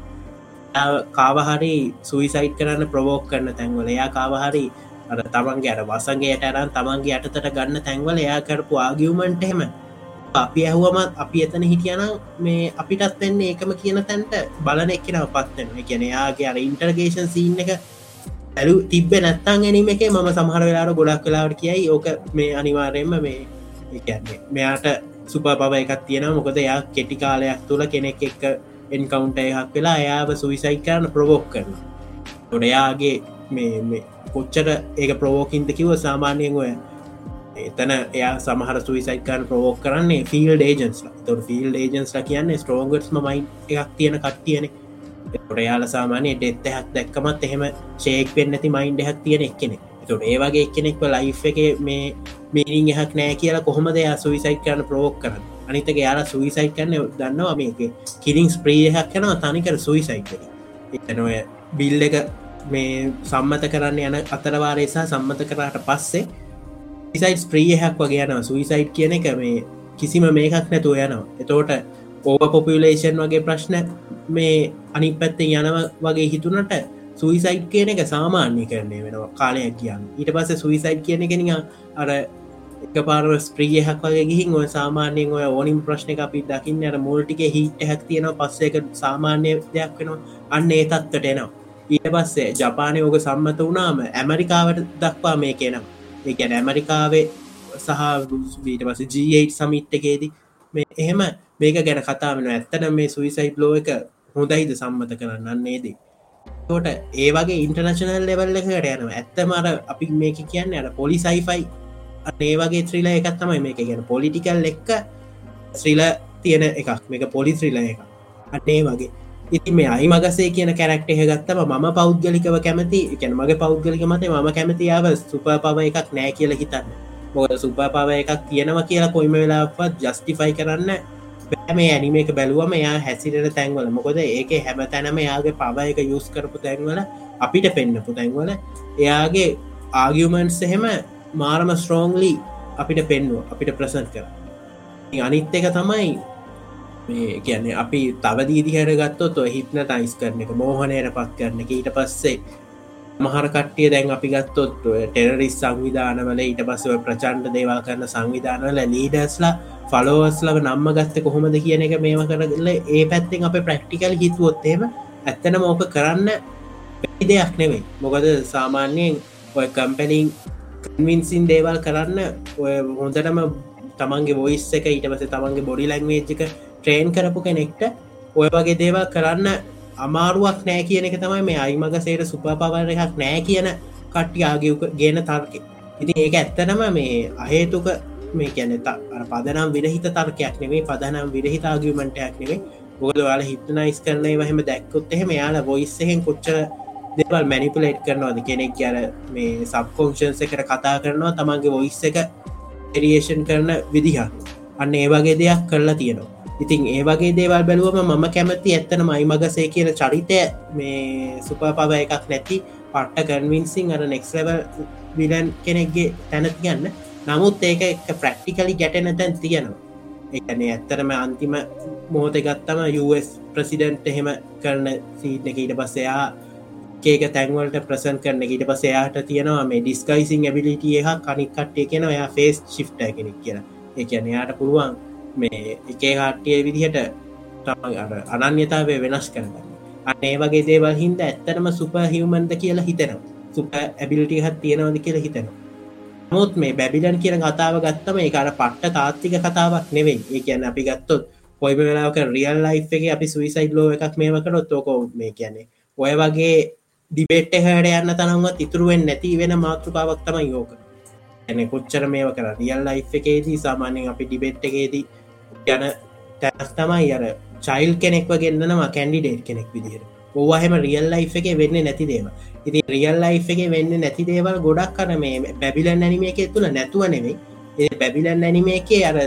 කාවහරි සුයිසයිට් කරන්න ප්‍රවෝක් කරන තැන්වල. එයා කාවහරි අර තමන්ගේ අර වසන්ගේ අටරන් තමන්ගේ අටතට ගන්න තැන්වල එයා කරපු ආගියමන්ට එහෙම අපි ඇහුවමත් අපි එතන හිටියනම් මේ අපිටත් වෙන්න ඒකම කියන තැන්ට බලන එක්කෙනව පත්වෙන කියන යාගේ අර ඉන්ටර්ගේෂන් සීන් එක ඇලු තිබ්බ නැත්තන් ගැනීම එක මම සමහර වෙලාට ගොඩක් කලාවට කියයි ඕක මේ අනිවාරයෙන්ම මේ එකන්නේ මෙයාට සුප පව එකක් තියෙන මොකද යා කෙටි කාලයක් තුළ කෙනෙක් එක්ක එන්කවුන්ට එකක් වෙලා එයාව සුවිසයි කරන ප්‍රවෝක් කරන ගොඩයාගේ මේ කොච්චට ඒක ප්‍රවෝකින්ද කිව සාමාන්‍යයෙන් ඔය එතන එයා සමහර සුවිසයිකන් ප්‍රෝක් කරන්නේ ෆිල් ඒජන්ස් තොර ෆිල් ඒජන්ස් කියන්නේ ස්ට්‍රෝගට්ම මයි එකක් තියෙන කට්ටියන. ොටයාල සාමානය ඩෙත්තහැක් දැක්කමත් එහෙම ශේක් වෙන්නති මයින්ඩ හැක් තියෙන එක්කෙනෙ තොට ඒවගේ එක්කෙනෙක්ව ලයි් එක මේ මීනිින් එහක් නෑ කියලා කොහොමද එයා සුවිසයිට් කරන ප්‍රෝක් කරන්න? අනිතක යාලා සුවිසයිට් කරන්න දන්නවා මේක කිරින් ස්ප්‍රියහක් කනවා තනිකර සුවිසයිට් එතනොය බිල් එක මේ සම්මත කරන්න යන අතරවාරේසා සම්මත කරාට පස්සේ සයිට් ප්‍රියහක් වගේ යනවා. සුයිසයිට් කියන එක මේ කිසිම මේකක් නැතුව යනවා. එතෝට ඕව පොපියලේෂන් වගේ ප්‍රශ්න මේ අනි පැත්තෙන් යනව වගේ හිතුනට සුයිසයිට් කියන එක සාමාන්‍ය කරනය වෙනවා කාලයක් කියන්න ඊට පස්ස සුයිසයිට් කියන කෙන අර එක පාර ස්ප්‍රියහක් වගේ ගිහින් ඔය සාමාන්‍යයෙන් ඔය ඕනිම් ප්‍රශ්න අපි දකින්න අර මෝල්ටික හිට හැක් තියෙන පස්සේක සාමාන්‍ය දෙයක් වෙනවා. අන්න ඒ තත්වට එනවා. ඊට පස්සේ ජපානය ඕක සම්මත වුණාම ඇමරිකාවට දක්වා මේ කියනවා ඒගැන ඇමරිකාවේ සහ වීට පස G8 සමිට් එකේදී මේ එහෙම මේක ගැන කතා වෙන ඇත්තන මේ සුවිසයි් ලෝ එක හොඳයිද සම්මත කරන්නන්නේදී තෝට ඒ වගේ ඉන්ටර්නශනල් ලෙවල්ල එකට යනවා. ඇත්තමර අපි මේක කියන්න අර පොලි සයිෆයි ඒ වගේ ත්‍රීල එකත් තමයි මේක. ගැන පොලිටිකල් එක්ක ශ්‍රීල තියෙන එකක්. මේක පොලි ත්‍රීල එක අටේ වගේ. ඉති මේ අයිමගසේ කියන කැරක්ට හගත්තම ම පෞද්ගලිකව කැමති එකැන මගේ පෞද්ගලික මත ම කැමතියාව සුප පව එකක් නෑ කියල හිතන්න. මොද සුප පව එකක් තියෙනවා කියලා කොයිම වෙලාපත් ජස්ටිෆයි කරන්න මේ ඇනිම එක බැලුවම එයා හැසිරට තැන්වල. මොකොද ඒක හැම තැනම යාගේ පව එක යුස් කරපු තැන්වල අපිට පෙන්න්නපු තැන්වල එයාගේ ආගියමන්ස් එහෙම මාරම ස්ට්‍රෝංලි අපිට පෙන්නුව අපිට ප්‍රසන්් කර. අනිත් එක තමයි මේ කියන්නේ අපි තවදීදි හරගත්තොත් හිප්න ටයිස් කරන එක මෝහනයට පත් කරන එක. ඊට පස්සේ මහර කට්ටිය දැන් අපි ගත්තොත් ටෙරරිස් සංවිධානවල ඊට පස්සව ප්‍රචන්්ඩ දේවල් කරන සංවිධානවල ලීඩස්ලා ෆලෝස්ලව නම්ම ගත්ත කොහොමද කියන එක මේම කරගල ඒ පැත්තෙන් අප ප්‍රක්ටිකල් හිතුවොත්තේම ඇත්තන මෝක කරන්න දෙයක් නෙවෙයි. මොකද සාමාන්‍යයෙන් ඔය කම්පැනිං කන්වින්සින් දේවල් කරන්න ඔය හොඳටම තමන්ගේ බොයිස් එක ඊට පස තමන්ගේ බොඩි ලැංවේජ්ක ට්‍රේන් කරපු කෙනෙක්ට ඔය වගේ දේවල් කරන්න අමාරුවක් නෑ කියන එක තමයි මේ අයිමග සේට සුප පවර එකක් නෑ කියන කට්ටියාගව ගෙන තර්ක ඉති ඒක ඇත්තනම මේ අහේතුක මේ කියැන පදනම් විරහිත තර්කයක් නෙවේ පදනම් විරහිත ආගමටයක් නෙවේ බොද යාල හිතනයිස් කරන වහම දැක්කොත් එහෙම යාලා බොයිස්සහෙන් කොච්චර දෙවල් මැනිපුලේට් කරනවාද කෙනෙක් ගැර මේ සබ්කෝංෂන්ස එකට කතා කරනවා තමන්ගේ ඔයිස්ස එක එරියේෂන් කරන විදිහ අන්න ඒ වගේ දෙයක් කරලා තියෙනවා. ඉතින් ඒ වගේ දේවල් බැලුවම මම කැමති ඇත්තන මයිමගසේ කියන චරිතය මේ සුප පව එකක් නැති පට්ට කන්වින්සිං අර නෙක්ලව විලන් කෙනෙක්ගේ තැන තියන්න. නමුත් ඒක එක ප්‍රක්ටිකලි ගැටෙන තැන් තියෙනවා. එකන ඇත්තරම අන්තිම මෝත ගත්තම US ප්‍රසිඩන්ට් එහෙම කරන සීට් එක ඊට පස්සයා ඒක තැන්වලට ප්‍රසන් කරන ඊට පස එයාට තියෙනවා මේ ඩිස්කයිසින් ඇබිලිටිය එක කනික් කට්ටය කියෙන එයා ෆේස් ශිප්ට කෙනෙක් කියලා. එකන එයාට පුළුවන් මේ එකේ කට්ටිය විදිහට අනන්‍යතාවය වෙනස් කරගන්න. අනේ වගේ දේවල් හින්ද ඇත්තටම සුප හිවමන්ද කියලා හිතෙනවා. සුප ඇබිලිටි හත් තියෙනවද කියලා හිතෙනවා. නොත් මේ බැබිලන් කියන කතාව ගත්තම ඒකාර පට්ට තාත්තික කතාවක් නෙවෙයි. ඒ කියන්න අපි ගත්තොත් පොයිම වෙලාක රියල් ලයි් එක අපි සුවිසයිඩ් ලෝ එකක් මේමකරොත් ෝකෝ මේ කියන්නේ ඔය වගේ ඩිබෙට් හට යන්න තනවත් ඉතුරුවෙන් නැති වෙන මාතෘකාවක් තම යෝක ඇන කොච්චර මේව කර? රියල් ලයි් එකේදී සාමාන්‍යෙන් අපි ඩිබෙට් එකේදී යන තැස් තමයි අර චයිල් කෙනෙක් වගෙන්න්නවා කැන්ඩිඩේට් කෙනෙක් විදිහට ඕහම රියල් ලයි් එක වෙන්න නැති දේව ඉති රියල් ලයි් එක වෙන්න නැති දේවල් ගොඩක් කර මේ බැබිලන් ඇනිම එක තුළ නැතුව නෙවෙයි ඒ බැබිලන් ඇනිම එකේ අර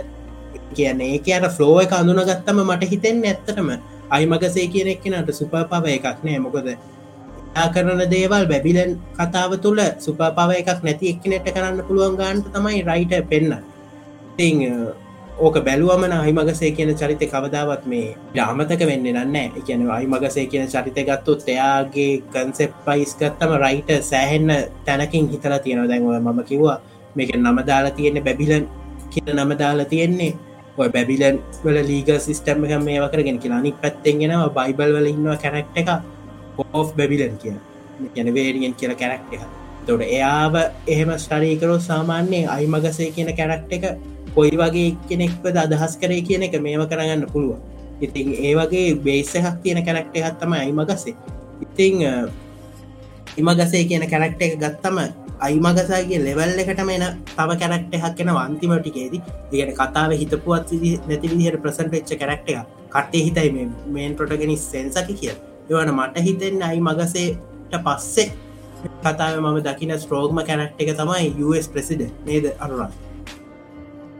කියන්නේ ඒක අර ෆ්ලෝ එක අඳුන ගත්තම මට හිතෙන් ඇත්තටම අයිමගසේ කියන එක්කෙනට සුප පව එකක් නෑ. මොකද යා කරන දේවල් බැබිලන් කතාව තුළ සුප පව එකක් නැති එක්කනෙට කරන්න පුළුවන් ගාන්ට තමයි රයිට පෙන්න්න ඕක බැලුවමන අයිමගසේ කියන චරිත කවදාවත් මේ ්‍රාමතක වෙන්න නන්න එකන අයිමගසේ කියන චරිත ගත්තුත් එයාගේ කන්සෙප් පයිස් ගත්තම රයිට සෑහෙන්න තැනකින් හිතලා තියෙන දැන්ව මම කිව්වා මේක නම දාලා තියෙන්නේ බැබිලන් කියන නම දාලා තියෙන්නේ. ඔය බැබිලන් වල ලීග සිස්ටම් එක මේ වකරගෙන කියලා. අනි පැත්තෙන්ගෙනවා බයිබල් වල ඉන්නවා කැරක්ට එක පෝ් බැබිලන් කිය යන වේරියෙන් කියල කැරක්ට එක තොට එයාව එහෙම ස්ටරීකරෝ සාමාන්‍යයේ අයිමගසේ කියන කැරක්ට එක කොයි වගේ කෙනෙක්වද අදහස් කරේ කියන එක මේම කරගන්න පුළුව ඉතින් ඒ වගේ බේසහක් තියෙන කැරක්ට හත්තම අයිමගසේ. ඉතිං ඉමගසේ කියන කැරක්ට එක ගත්තම අයිමගසාගේ ලෙවල් එකටම එන තව කැරක්ට එකක් කෙන අන්තිමටිකේදී දිගට කතාව හිතපුවත් නැති විදිහට ප්‍රසන්ට එච්ච කැරක්ට එක කට්ටේ හිතයි මේන් ප්‍රටගෙනනි සෙන්සකි කිය එවන මට හිතෙන් අයි මගසේට පස්සේ කතාව මම දකින ස්ට්‍රෝග්ම කැරක්ට එක තමයි US ප්‍රසිඩ නේද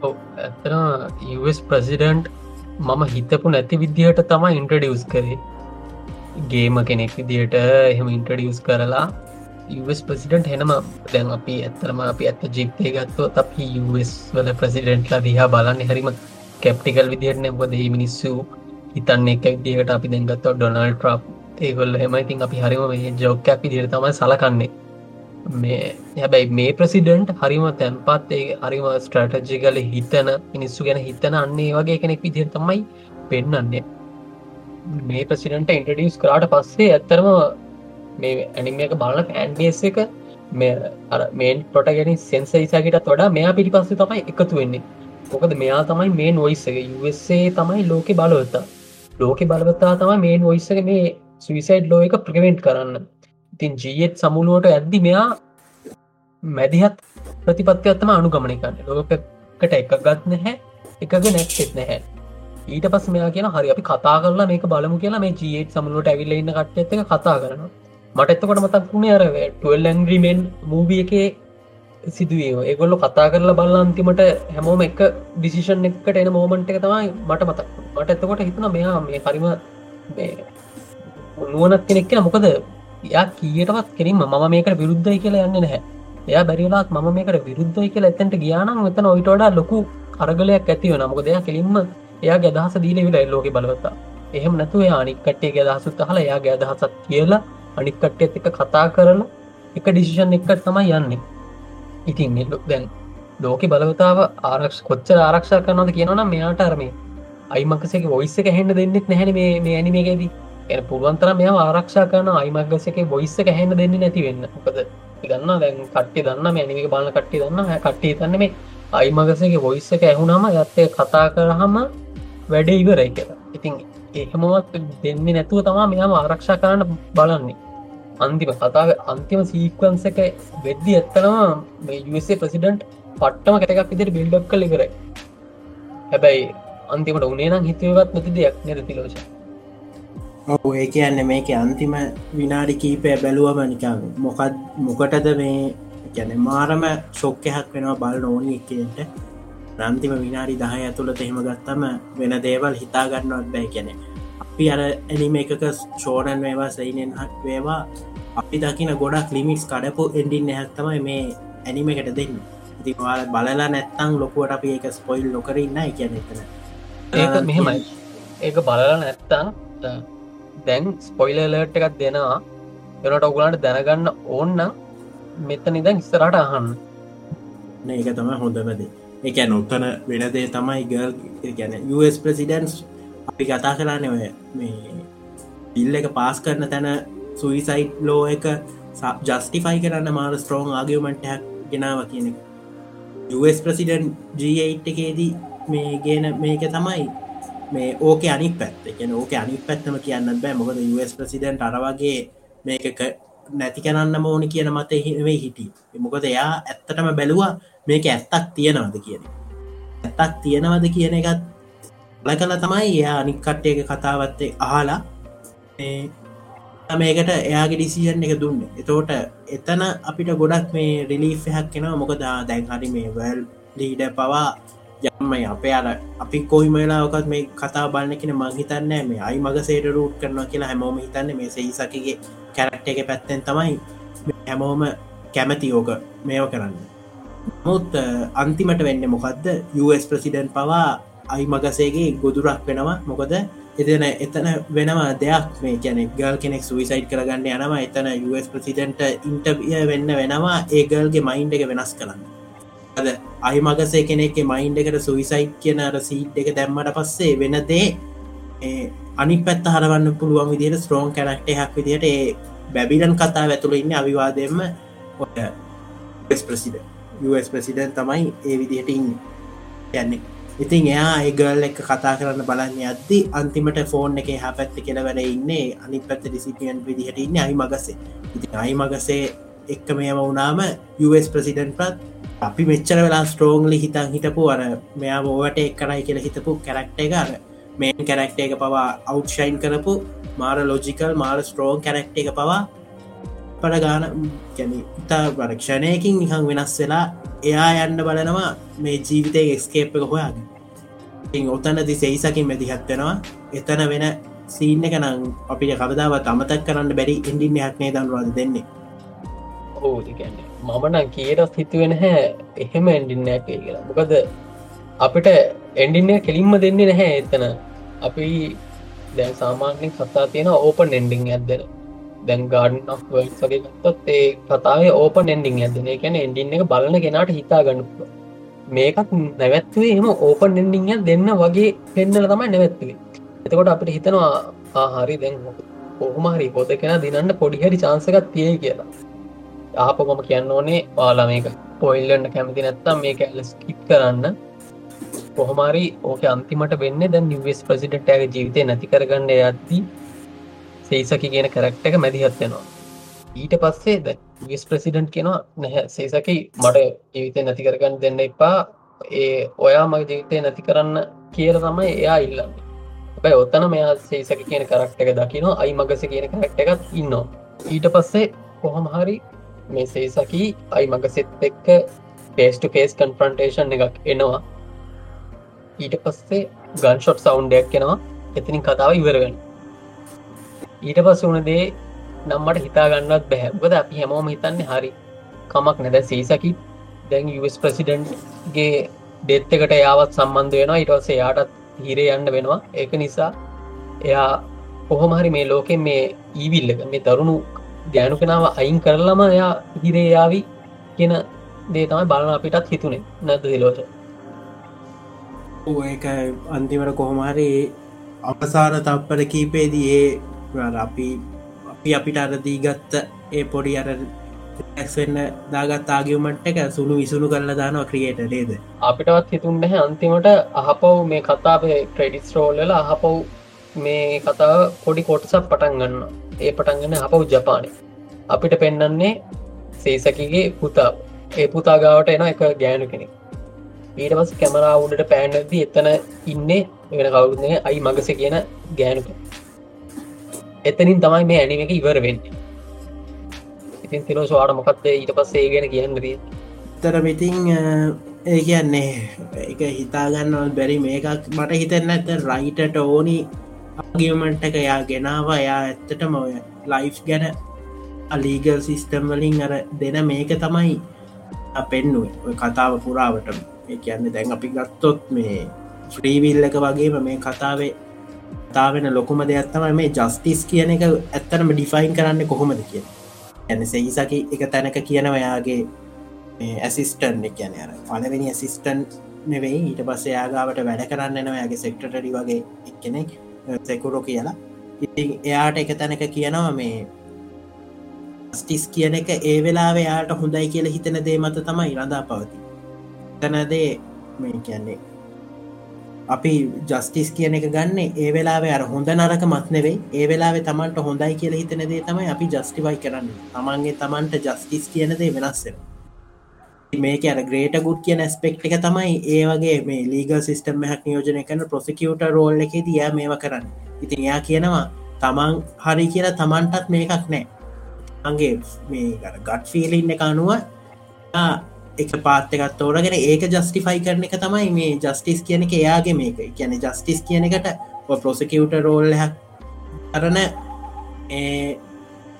අරුරා ඇතන ප්‍රසිඩන්ට් මම හිතපු නැති විදිහට තමයි ඉන්ට්‍රඩියස් කරේ. ගේම කෙනෙක් විදියට එහෙම ඉන්ට්‍රඩියස් කරලා ප්‍රසිඩන්ට් හෙනම දැන් අපි ඇත්තරම අපි ඇත්ත ජිප්තය ගත්ව අපි වල ප්‍රසිඩන්ට්ලා දිහා බලන්න හරිම කැප්ටිකල් විදිහට නැබද මිනිස්සු හිතන්න එක විදිහට අපි දැන්ගත්ව ඩොනල් ට්‍රප් ඒගොල්ල හෙමයිතින් අපි හරිම මේ ජෝකයක් විදිර තමයි සලකන්නේ. මේ හැබැයි මේ ප්‍රසිඩන්ට් හරිම තැන්පත් ඒ හරිම ස්ට්‍රටජිකල හිතන මිනිස්සු ගැන හිතන අන්නේ වගේ කෙනෙක් විදිර තමයි පෙන්න්නන්නේ මේ ප්‍රසිඩන්ට ඉන්ටඩියස් කරාට පස්සේ ඇත්තරම මේ ඇනිම එක බලන ඇන්ඩස් එක මේන් පොට ගැන සෙන්සයිසාගට තොඩා මෙයා පිටි පස්සේ තමයි එකතු වෙන්නේ. මොකද මෙයා තමයි මේ නොයිස්සක USA තමයි ලෝකෙ බලවත්තා ලෝකෙ බලවත්තා තමයි මේ නොයිස්සක මේ සවිසයිඩ් ලෝ එක ප්‍රවෙන්ට් කරන්න. ඉතින් ජීත් සමුළුවට ඇද්දි මෙයා මැදිහත් ප්‍රතිපත්තියත්තම අනුගමනය කරන්න. ලෝකට එක ගත් නැහැ එකග නැක්ෙත් නැහැ. ඊට පස් මෙයා කියන හරි අපි කතා කරලා මේක බලමු කියලා මේ ජීත් සමුලට ඇවිල්ල ඉන්න කට්ට එක කතා කරන මට එත්තකොට මතක් වුණේ අර ටල්ලංග්‍රීමෙන් මූවිය එක සිදුවේ ඒගොල්ලු කතා කරලා බල්ල අන්තිමට හැමෝම එක ඩිසිෂන් එකට එන මෝමන්ට එක තමයි මට මතක් මට එතකොට හිතන මෙයා මේ හරිම නුවනත් කෙනෙක් කියෙන මොකද යා කියටවත් කෙරීම මම මේකට විරුද්ධයි කියලා යන්න නැහැ. එයා බැරිලාත් ම මේකට විරුද්ධයි කියලා එතැන්ට ගියානම් මෙතන ඔයිට වඩා ලොකු අරගලයක් ඇතිව නමුක දෙයක් කෙලින්ම එයා ගැදහස දීල විලා ලෝක බලවත්තා. එහෙම නැතුව අනික්කටේ ගැදහසුත් හල එයා ගැදහසත් කියලා අනික්කට්ටයත් එක කතා කරන එක ඩිසිෂන් එක්කට තමයි යන්නේ. ඉතින් දැන් ලෝක බලවතාව ආරක්ෂ කොච්චර ආරක්ෂා කරනද කියනනම් මෙයාට අරමේ අයිමකසක ඔයිස්ස එක හෙන්න දෙන්නෙත් නැහැන මේ ඇනිමේගේදී එ පුළුවන්තර මෙ ආරක්ෂා කරන අයිමක්ගසක බොයිස්ස එක හැන්න දෙන්න නැති වෙන්න. මොකද ගන්න දැන් කට්ටි දන්න මැනික බලන්න කට්ටි දන්න. කට්ටි තන්න මේ අයිමගසගේ බොයිස්ස එක ඇහුනම යත්තේ කතා කරහම වැඩ ඉවරයි කියලා. ඉතින් ඒහමවත් දෙන්නේ නැතුව තමා මෙයාම ආරක්ෂා කරන්න බලන්නේ. අන්තිම කතාව අන්තිම සීක්වන්ස එක වෙද්දි ඇත්තනවා මේ USA ප්‍රසිඩන්ට් පට්ටම කටකක් විදිර බිල්ඩක් කල ඉවරයි. හැබැයි අන්තිමට උනේ නම් හිතවත් නැති දෙයක් නැති ලෝෂ ඔහු ඒ කියන්න මේක අන්තිම විනාඩි කීපය බැලුවම නිකං මොකත් මොකටද මේ ගැන මාරම ශොක්කයක් වෙනවා බල ඕනි එකට රන්තිම විනාඩි දහය ඇතුළට එහෙම ගත්තම වෙන දේවල් හිතාගන්නවත් බෑ. කැනෙ අපි අර ඇනිම එකක ෂෝනන් වේවා සයිනෙන් හක් වේවා අපි දකින ගොඩක් ලිමික්ස් කඩපු එන්ඩින් හැත්තමයි මේ ඇනිම එකට දෙන්න. ඉති වාල බලලා නැත්තං ලොකුවට අපි ඒක ස්පොයිල් නොකරන්න කියන එතන. ඒක මෙහෙමයි. ඒක බලලා නැත්තං දැන් ස්පොයිලලට එකක් දෙනවා. එනට ඔගුලන්ට දැනගන්න ඕන්න මෙතන ඉදන් ඉස්සරට අහන්න. ඒක තම හොඳමද එක නොත්තන වෙනදේ තමයි ගල් ගැන US ප්‍රසිඩන්ස් අපි කතා කලාන ඔය මේ පිල්ල එක පාස් කරන තැන සුයිසයිට් ලෝ එක ජස්ටිෆයි කරන්න මාර ස්ට්‍රෝන් ආගමටක් ගෙනාව කියන US ප්‍රසිඩන් G8 එකේදී මේ ගේන මේක තමයි මේ ඕක අනි පැත් එක ඕක අනි පැත්තම කියන්න බෑ. මොකද US ප්‍රසිඩන්ට අරවගේ මේක නැති කරන්න මෝනි කියන මත හිවේ හිටිය. මොකද එයා ඇත්තටම බැලවා මේක ඇත්තක් තියෙනවද කියන ඇත්තක් තියෙනවද කියන එකත් ල කල තමයි එයා අනික්කට්ටයක කතාවත්තේ අහලා මේකට එයාගේ ඩිසිෂන් එක දුන්න. එතෝට එතන අපිට ගොඩක් මේ රිලිෆ් හැක් කෙනවා මොකදා දැන් හරි මේ වල් ලීඩ පවා යම්මයි අපේ අර අපි කොයි මලාවකත් මේ කතා බලන්න කෙන මංහිතන්න මේ අයි මගසේට රූට් කරනවා කියලා හැමෝම හිතන්න. මේ සහිසකගේ කැරක්ට එක පැත්තෙන් තමයි හැමෝම කැමති ඕක මේෝ කරන්න. මුත් අන්තිමට වෙන්න මොකක්ද US ප්‍රසිඩන්් පවා අයි මගසේගේ ගොදුරක් වෙනවා. මොකද එතන එතන වෙනවා දෙයක් මේ කැනෙ ගල් කෙනෙක් සුවිසයිට් කරගන්න යනවා. එතන US ප්‍රසිඩන්ට ඉන්ටවිය වෙන්න වෙනවා. ඒගල්ගේ මයින්් එක වෙනස් කරන්න. අද අයි මගසේ කෙනෙක් මයින්් එකට සුවිසයිට් කියන අර සීට් එක දැම්මට පස්සේ වෙනදේ අනි පැත් හරවන්න පුළුවන් විදිට ස්ට්‍රෝන් කැනක්ට හක් විදිට ඒ බැබිලන් කතා ඇතුළ ඉන්න අවිවාදෙන්ම ඔය ප්‍රසිඩ US ප්‍රසිඩන් තමයි ඒ විදිහට ඉන්න. යන්නේ ඉතින් එයා ඒගල් එක කතා කරන්න බලන්න අද්දි අන්තිමට ෆෝන් එක හ පැත්ත කෙලවැර ඉන්නේ අනි පැත්ත ඩිසිපියන් විදිහට ඉන්න අයි මගසේ ඉති අයි මගසේ එක්ක මේම වුනාම US ප්‍රසිඩන්් පත් අපි මෙච්චර වෙලා ස්ට්‍රෝංලි හිතන් හිටපු අර මෙයා ඕවට එක් කරයි කියල හිතපු කැරක්ට එක අර මේන් කැරක්ට එක පවා අවට්ෂයින් කරපු මාර ලෝජිකල් මාර ස්ට්‍රෝන් කැරක්ට එක පවා පට ගාන ගැන ඉතා වරක්ෂණයකින් නිහන් වෙනස් වෙලා එයා යන්න බලනවා මේ ජීවිතය එක්ස්කේප් එක හොයාග ඔතනදි සෙයිසකින් මැදිහත්වෙනවා එතන වෙන සීන්න එක නම් අපිට කවදාවත් අමතක් කරන්න බැරි ඉන්ඩින්නයක් නේ දන්වාද දෙන්නේ? ඕ මමන කියරත් හිතුවෙන හැ එහෙම එන්ඩින්නයක් කියලා. මොකද අපිට එන්ඩින්න කෙලින්ම දෙන්නේ නැහැ එතන. අපි දැන් සාමාන්‍යෙන් කතා තියෙන ඕපන් එන්ඩිං ඇදෙන දැන් ගාඩන් වගේ ගත්තොත් ඒ කතාවේ ඕපන් එන්ඩිං ඇදන එකැන එන්ඩින්න එක බලන කෙනට හිතා ගන්නපුල මේකත් නැවැත්වේ එම ඕපන් එන්ඩිං දෙන්න වගේ පෙන්නල තමයි නැවැත්වේ එතකොට අපිට හිතනවා ආහරි දැන් කොහමහරි පොත කෙන දිනන්න පොඩිහරි චාන්සකත් තිය කියලා. ආප මම කියන්න ඕනේ පාලා මේක පොයිල්ලන්න කැමති නැත්තම් මේ කැල්ල ස්කිප් කරන්න. කොහොමරි ඕක අන්තිමට වෙන්න දැන් නිවස් ප්‍රසිඩට්ගේ ජීවිතය නැති කරගන්න යද්දී සේසකි කියන කරක්ට එක මැදිහත්වෙනවා ඊට පස්සේ ද විස් ප්‍රසිඩන්ට් කියෙනවා නැහැ සේසකි මට ජීවිතය නැති කරගන්න දෙන්න එපා. ඒ ඔයා මගේ ජීවිතය නැති කරන්න කියල තමයි එයා ඉල්ලන්න. බැයි ඔත්තන මෙයා සේසක කියන කරක්ට එක දකිනවා අයි මගස කියන කරක්ට එකත් ඉන්නවා. ඊට පස්සේ කොහොම හරි මේ සේසකි අයි මගසෙත් එක්ක පේස්ට කේස් කන්ෆ්‍රන්ටේෂන් එකක් එනවා. ඊට පස්සේ ගන්ෂොට් සෞන්්ඩයක් කෙනවා එතිනින් කතාව ඉවරගන්න ඊට පස් වුණදේ නම්මට හිතාගන්නත් බැහැබද අපි හැමෝම හිතන්නේ හරි කමක් නැද සීසකි දැන් US ප්‍රසිඩන්ට්ගේ ඩෙත්තකට යාවත් සම්බන්ධ වෙනවා. ඉටවස්සේ යාටත් හිරේ යන්න වෙනවා. ඒක නිසා එයා කොහොමහරි මේ ලෝකෙන් මේ ඊවිල්ලක මේ තරුණු ගෑනු කෙනාව අයින් කරලම එයා හිරේ යාවි කියන දේ තමයි බලන අපිටත් හිතුනේ. නැද දිලෝට ඒක අන්තිමට කොහොමහරි අපසාර තප්පට කීපේදී ඒ අපි අපි අපිට අරදී ගත්ත ඒ පොඩි අර ඇක්වෙන්න දාගත් ආගියමට එක සුළු විසුණු කරල දානවා ක්‍රියේටරේද අපිටවත් හිතුන් නැහැ. අන්තිමට අහපව් මේ කතාපේ ක්‍රඩිස් රෝල්ල අහපව් මේ කතාව පොඩි කොටසක් පටන් ගන්න. ඒ පටන්ගන්න අපව් ජපානය අපිට පෙන්නන්නේ සේසකිගේ පුතා. ඒ පුතාගාවට එන එක ගෑනු කෙනෙක්. ඊට පස් කැමරා උඩට පෑන්ඩදී එතන ඉන්නේ වෙන කවුරුන්නේ අයි මගස කියන ගෑනුක එතනින් තමයි මේ ඇනිම එක ඉවර වෙන්න. ඉතින් තිනෝ ස්වාට මොකක්ද ඊට පස්සේ ගැන කියන්නදී තරමිතින් ඒ කියන්නේ එක හිතාගන්නවල් බැරි මේකක් මට හිතන්න ඇත රයිටට ඕනි අගියමන්ට එක යා ගෙනාව යා ඇත්තටම ඔය ලයිෆ් ගැන අලීගල් සිිස්ටම් වලින් අර දෙන මේක තමයි පෙන්නුව. කතාව පුරාවට ඒ කියන්න දැන් අපි ගත්තොත් මේ ශ්‍රීවිල් එක වගේම මේ කතාවේ තාවෙන ලොකුම දෙයක්ත්තම මේ ජස්ටිස් කියන එක ඇත්තනම ඩිෆයින් කරන්න කොහොමද කිය ඇන සෙයිසකි එක තැනක කියනවයාගේ ඇසිස්ටන් කියන අර පලවෙනි ඇසිස්ටන් නෙවෙයි. ඊට පස්සේ යාගාවට වැඩ කරන්න එනවයාගේ සෙක්ටටඩි වගේ එක්කෙනෙක්. සෙකුරෝ කියලා. ඉති එයාට එක තැනක කියනවා මේ ස්ටිස් කියන එක ඒ වෙලා යාට හොඳයි කියල හිතන දේ මත තමයි රඳා පවති තනදේ මේ කියන්නේ අපි ජස්ටිස් කියන එක ගන්න ඒ වෙලාවේ අර හොඳ නරක මත්නෙවෙයි ඒ වෙලාවේ තමන්ට හොඳයි කියල හිතන දේ තමයි අපි ජස්ටිවයි කරන්න. තමන්ගේ තමන්ට ජස්ටිස් කියන දේ වෙනස්සෙන මේක අර ග්‍රේට ගුඩ් කියන ස්පෙක්් එක තමයි ඒ වගේ මේ ලීගල් සිස්ටම් හැක් නියෝජනය කන ප්‍රසිකියට රෝල් එක දයා මේව කරන්න. ඉතින් එයා කියනවා තමන් හරි කියලා තමන්ටත් මේකක් නෑ. අගේ මේ ගට් ෆිලින්න එක අනුව එක පාත්තකත් තෝරගෙන ඒක ජස්ටිෆයි කරන එක තමයි මේ ජස්ටිස් කියන එක එයාගේ මේක. කියන ජස්ටිස් කියන එකට පොසකියට රෝල් කරන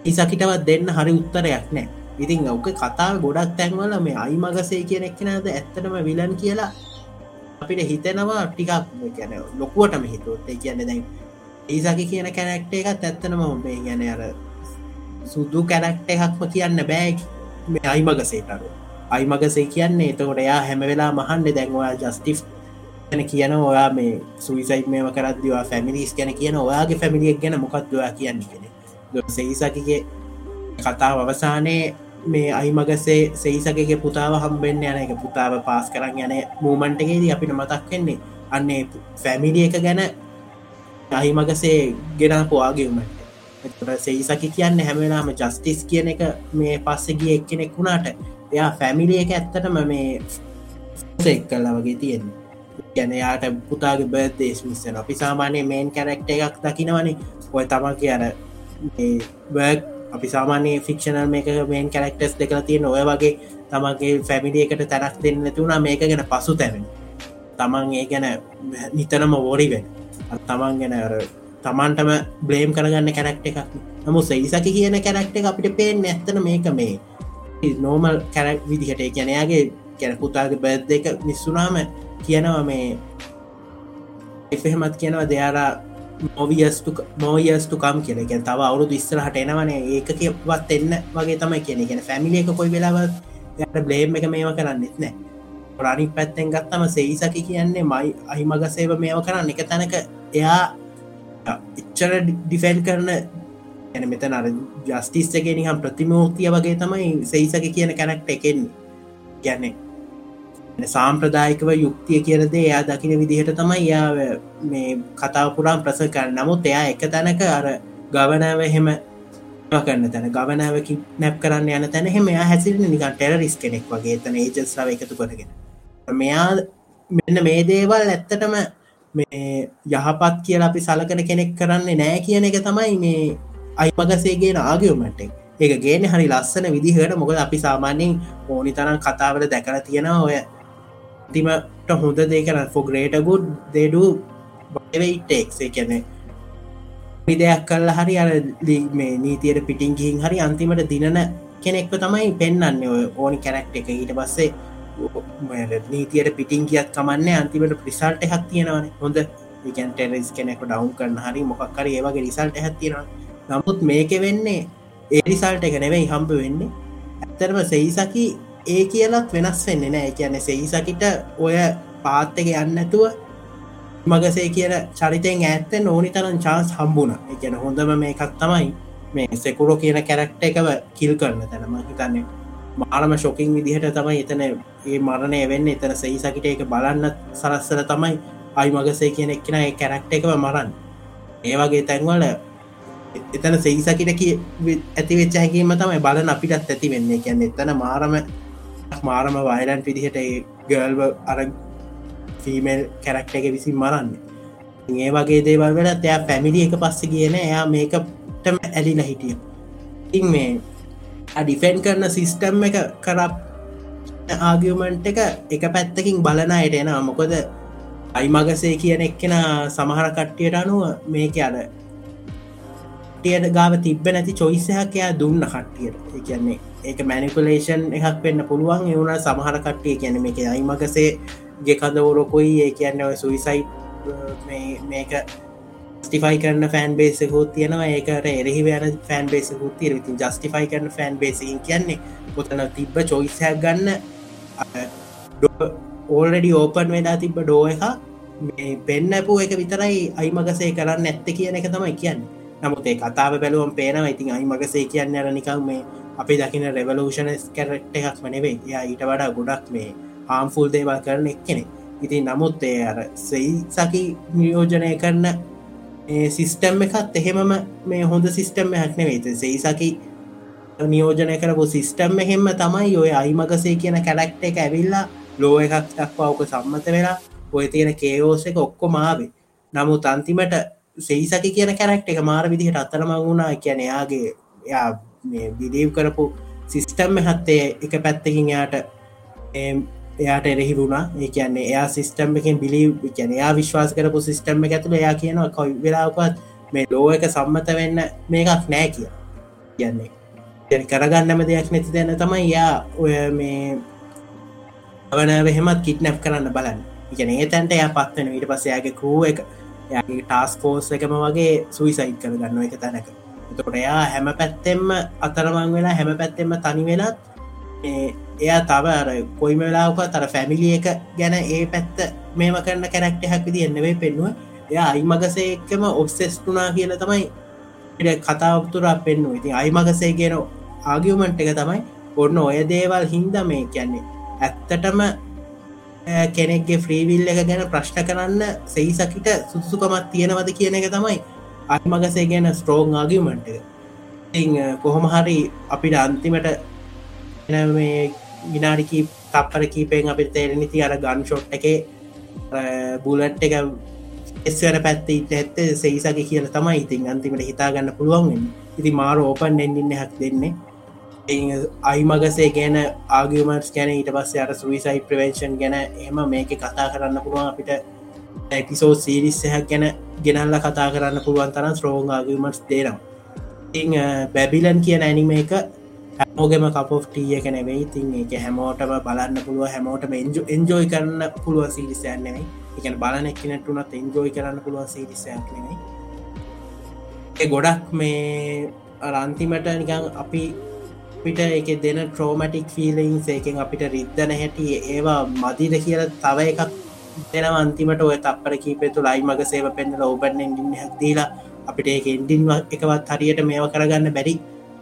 ඉසකිටවත් දෙන්න හරි උත්තරයක් නෑ. ඉතින් ඔක කතා ගොඩක් තැන්වල මේ අයි මගසේ කියන එක්නද ඇත්තටම විලන් කියලා අපිට හිතෙනවා ටිකක් ගැන ලොකුවටම හිතුවොත්. කියන්න දැන් ඒසකි කියන කැනක්ට එකත් ඇත්තනම හොබේ ගැන අර සුදු කැනක්ට එකක්ම කියන්න බෑග මේ අයි මගසේටරුව අයිමගසේ කියන්නේ එතකොට එයා හැම වෙලා මහන්ඩ දැන්වා ජස්ටිෆ් ගැන කියන ඔයා මේ සුවිසයි් මේම කරදවා ෆැමිලිස් ගැන කියන ඔයාගේ ෆැමිලියක් ගැන මොකක්දවා කියන්න කෙන සෙහිසකිගේ කතාව අවසානයේ මේ අයිමගසේ සෙහිසකගේ පුතාව හම්බෙන්න්න යන එක පුතාව පාස් කරන්න යන මූමන්ටගේදී අපිට මතක් වෙන්නේ. අන්නේ ෆැමිලිය එක ගැන අහිමගසේ ගෙන පවාගේමට සෙහිසකි කියන්න හැමලාම ජස්ටිස් කියන එක මේ පස්සගේ එක්කෙනෙක් වුණාට එයා ෆැමිලිය එක ඇත්තටම මේ සෙක් කල්ලා වගේ තියෙන ගැන යාට පුතාගේ බර්දේශ මිස්සන අපි සාමානය මේන් කැරක්ට එකක් දකිනවනේ. ඔය තමන් කියන බර්ක් අපි සාමානය ෆික්ෂනල් මේක මේන් කැරක්ටස් දෙකල තියෙන ඔය වගේ තමන්ගේ ෆැමිලියකට තැනක් දෙන්න තුුණා මේක ගැන පසු තැවෙන තමන් ඒ ගැන නිතනම වෝරිවෙන් තමන් ගැන තමන්ටම බ්ලේම් කරගන්න කැරක්ට එකක්. නමු සයිසකි කියන කැරක්ට එක අපිට පේෙන් ඇත්තන මේක මේ නෝමල් කැරක් විදිහට. කියනයාගේ කැන පුතාගේ බැද් දෙක නිස්සුනාම කියනවා මේ එෆහෙමත් කියනවා දෙයාරා මොවියස්තු මෝයස්තුකම් කියල. ගැන් තව අවුරු ඉස්සරහට එනවනේ. ඒක කිවත් එන්න වගේ තමයි කියන ගැන ෆැමිලි එක කොයි වෙලාවත් යට බ්ලේම් එක මේව කරන්නෙත් නෑ. රනි පැත්තෙන් ගත්තම සෙයිසකි කියන්නේ මයි අහිමගසේව මේව කරන්න. එක තැනක එයා එච්චර ඩිෆැන් කරන ඇන මෙත අර ජස්ටිස්සගේ නිහම් ප්‍රතිමෝතිය වගේ තමයි සෙයිසක කියන කැනක්ට එකෙන් ගැන්නේ සාම්ප්‍රදායිකව යුක්තිය කියරදේ එයා දකින විදිහට තමයි යා මේ කතාපුරාම් ප්‍රස කරන්න. නමුත් එයා එක තැනක අර ගවනාව එහෙම කරන්න තැන ගවනාවකි නැප් කරන්න යන තැන හෙම හැසිරෙන නිකන් ටෙරරිස් කෙනෙක් වගේ. තන ඒජස්ාව එකතු කරගෙන. මෙයා මෙන්න මේ දේවල් ඇත්තටම මේ යහපත් කියලා අපි සලකන කෙනෙක් කරන්නේ නෑ කියන එක තමයි මේ අයිමගසේගෙන ආගියමට ඒක ගේන හරි ලස්සන විදිහට මොකද අපි සාමාන්‍යෙන් ඕනි තරම් කතාවට දැකර තියෙන ඔය තිමට හොඳ දෙකන ෆොග්‍රේටගුඩ් දෙඩු බටෙක්සේ කැනෙ විදයක් කල්ල හරි අර මේ නීතියට පිටින් ගිහින් හරි අන්තිමට දිනන කෙනෙක්ව තමයි පෙන්න්න ඔය ඕනි කැරක්ට එක. ඊට පස්සේ නීතියට පිටින් ගියත් කමන්න අන්තිමට ප්‍රිසල්ට හැක් තියෙනවන. හොඳ. ටෙරස් කෙනෙක ඩව් කරන්න හරි මොක්කර ඒවගේ රිසල්ට හැත්තිෙනවා නමුත් මේක වෙන්නේ ඒරිසල්ට එක නෙවෙයි හම්ප වෙන්නේ. ඇත්තරම සෙයිසකි ඒ කියලත් වෙනස් වෙන්න නෑ. කියන්න සෙයිසකිට ඔය පාත්තක යන්නඇතුව මගසේ කියල චරිතයෙන් ඇත්තෙන් ඕනි තරන් චාන්ස් හම්බුණ. එකන හොඳම මේකක් තමයි මේ සෙකුරෝ කියන කැරක්ට එකව කිල් කරන තැනම හිතන්නේ මාරම ශොකින් විදිහට තමයි එතන ඒ මරණය වෙන්න. එතන සෙහිසකිට එක බලන්න සරස්සර තමයි අයි මගසේ කියන එක්කෙන කැරක්ට එකව මරන්න. ඒවගේ තැන්වල එතන සෙයිසකිට ඇති වෙච්ච හැකීම තමයි බලන අපිටත් ඇති වෙන්නේ. කියන්න එතන මාරම මාරම වයිලන් පිදිහට ගල්ව අර ෆීමල් කැරක්ට එක විසින් මරන්න. ඒ වගේ දේවල් වෙලත් එයා පැමිලි එක පස්ස කියන එයා මේකටම ඇලිල හිටිය. ඉන් මේ අඩිෆෙන් කරන සිිස්ටම් එක කරප් ආගියමන්ට් එක එක පැත්තකින් බලනයට එන මොකොද අයිමගසේ කියන එක්කෙන සමහර කට්ටියට අනුව මේක අද කට්ටියට ගාව තිබ නැති චොයිසයක් එයා දුන්න කට්ටියට. කියන්නේ ඒක මැනිකුලේෂන් එකක් වෙන්න පුළුවන්. එවුණ සමහර කට්ටිය කියන මේක අයිමකසේ ගෙකඳවරොකොයි ඒ කියන්න ඔය සුවිසයි මේක ස්ටිෆයි කරන ෆෑන් බේසකුත් තියෙනවා. ඒකට එරෙහි වැන ෆෑන් බේසකුත් තිර විති ජස්ටිෆයි කරන ෆෑන් බේසින් කියන්නේ පොතන තිබ්බ චොයිසයක් ගන්න. ඕල්ඩඩි ඕපන් වෙලා තිබ්බ ඩෝ එක මේ පෙන්නපු එක විතරයි අයිමගසේ කරන්න ඇත්ත කියන එක තමයි කියන්න. නමුත් ඒ කතාව බැලුවම් පේනවා. ඉතින් අයිමගසේ කියන්න අර නිකම් මේ අපි දකින රෙවලූෂණ කැරට් එකක් වනෙවේ යා ඊට වඩා ගොඩක් මේ හාම්ෆුල් දේවල් කරන එක් කෙනෙ ඉතින් නමුත් ඒ අර සෙයි සකි නියෝජනය කරන්න සිිස්ටම් එකත් එහෙමම මේ හොඳ සිිස්ටම් හැක්නෙවෙත සෙයිසකි නියෝජනය කරපු සිිස්ටම් එහෙම තමයි ඔය අයිමගසේ කියන කැලක්ට එක ඇවිල්ලා ලෝ එකක් දක්වාවක සම්මත වෙලා ඔය තියෙන කේෝස එක ඔක්කො මාවේ නමුත් අන්තිමට සෙයිසකි කියන කැරක්ට එක මාර විදිහට අත්තරම වුණා. කියන එයාගේ යා බිලීව් කරපු සිිස්ටම්ම හත්තේ එක පැත්තකින් යාට එයාට එරෙහි වුණා. ඒ කියන්නේ එයා සිිස්ටම් එකින් බිලි කියන එයා විශ්වාස කරපු සිිස්ටම්ම ඇතුළ එයා කියනවා කොයි වෙලාකත් මේ ලෝ එක සම්මත වෙන්න මේකක් නෑ කිය කියන්නේ කරගන්නම දෙයක් නැති දෙන්න තමයි යා ඔය මේ අවන එහෙමත් කිට්නැප් කරන්න බලන්න. ඉගන ඒ තැන්ට එයා පත්වන ඊට පස්සයාගේ කූ එක යාගේ ටාස් කෝස් එකම වගේ සුයිසයිට් කරගන්න එක තැනක. තොට එයා හැම පැත්තෙම අතරමං වෙලා හැම පැත්තෙම තනි වෙලත් එයා තව අර කොයිම වෙලාවක තර ෆැමිලිය එක ගැන ඒ පැත්ත මේම කරන්න කැරක්ට හැක්විදි එන්නවේ පෙන්නුව. එයා අයිමගසේ එක්කම ඔබ්සෙස්ටුනා කියල තමයි කතාවතුරා පෙන්නුව. ඉතින් අයිමගසේ ගෙන ආගියමන්ට් එක තමයි ඔන්න ඔය දේවල් හින්ද මේ කියන්නේ. ඇත්තටම කෙනෙක්ගේ ෆ්‍රීවිල් එක ගැන ප්‍රශ්න කරන්න සෙයිසකිට සුදුසුකමත් තියෙනවද කියන එක තමයි අත්මගසේ ගැන ස්ට්‍රෝං ආගිමට කොහොම හරි අපිට අන්තිමට මේ විනාඩිකී තප්පර කීපෙන් අපිට තේරනිති අර ගන් ෂොට් එක බුලට් එක එස්වර පැත්ති ඇත්ත සෙයිසගේ කියල තමයි ඉතින් අන්තිමට හිතාගන්න පුළුවන් ඉති මාර ඕපන් එන්ඩින්න හැක් දෙන්නේ. අයිමගසේ ගැන ආගමටස් ගැන ඊට පස්සේ අර සුවිසයි ප්‍රවේශන් ගැන එම මේක කතා කරන්න පුළුවන් අපිට ඇපිසෝ සීරිස්සයක් ගැන ගෙනල්ල කතා කරන්න පුළුවන් තරම් ස්රෝං ආගමටස් දේනම් ඉං බැබිලන් කියන ඇනිම එක හැමෝගෙම කපෝට්ටිය එක නෙවෙයි. ඉතින් එක හැමෝටම බලන්න පුළුව හැමෝටම එන්ජ එන්ජෝයි කරන්න පුළුව සිරිසයන් නෙවෙයි. එකන බලන එක්නටුනත් එන්ජෝයි කරන්න පුළුවන් සිරිසයක් නෙවෙයි. ගොඩක් මේ අරන්තිමට නිකං අපි අපිට එක දෙන ට්‍රෝමටික් ෆිලිං ඒකෙන් අපිට රිද්ධන හැටි ඒවා මදිද කියල තව එකක් දෙන අන්තිමට ඔය තපර කීපෙතු ලයි මග සේව පෙන්න්නල ඕපන්න ඉන්න හැදීලා අපිට ඒක එන්ඩින් එකවත් හරියට මේව කරගන්න බැරි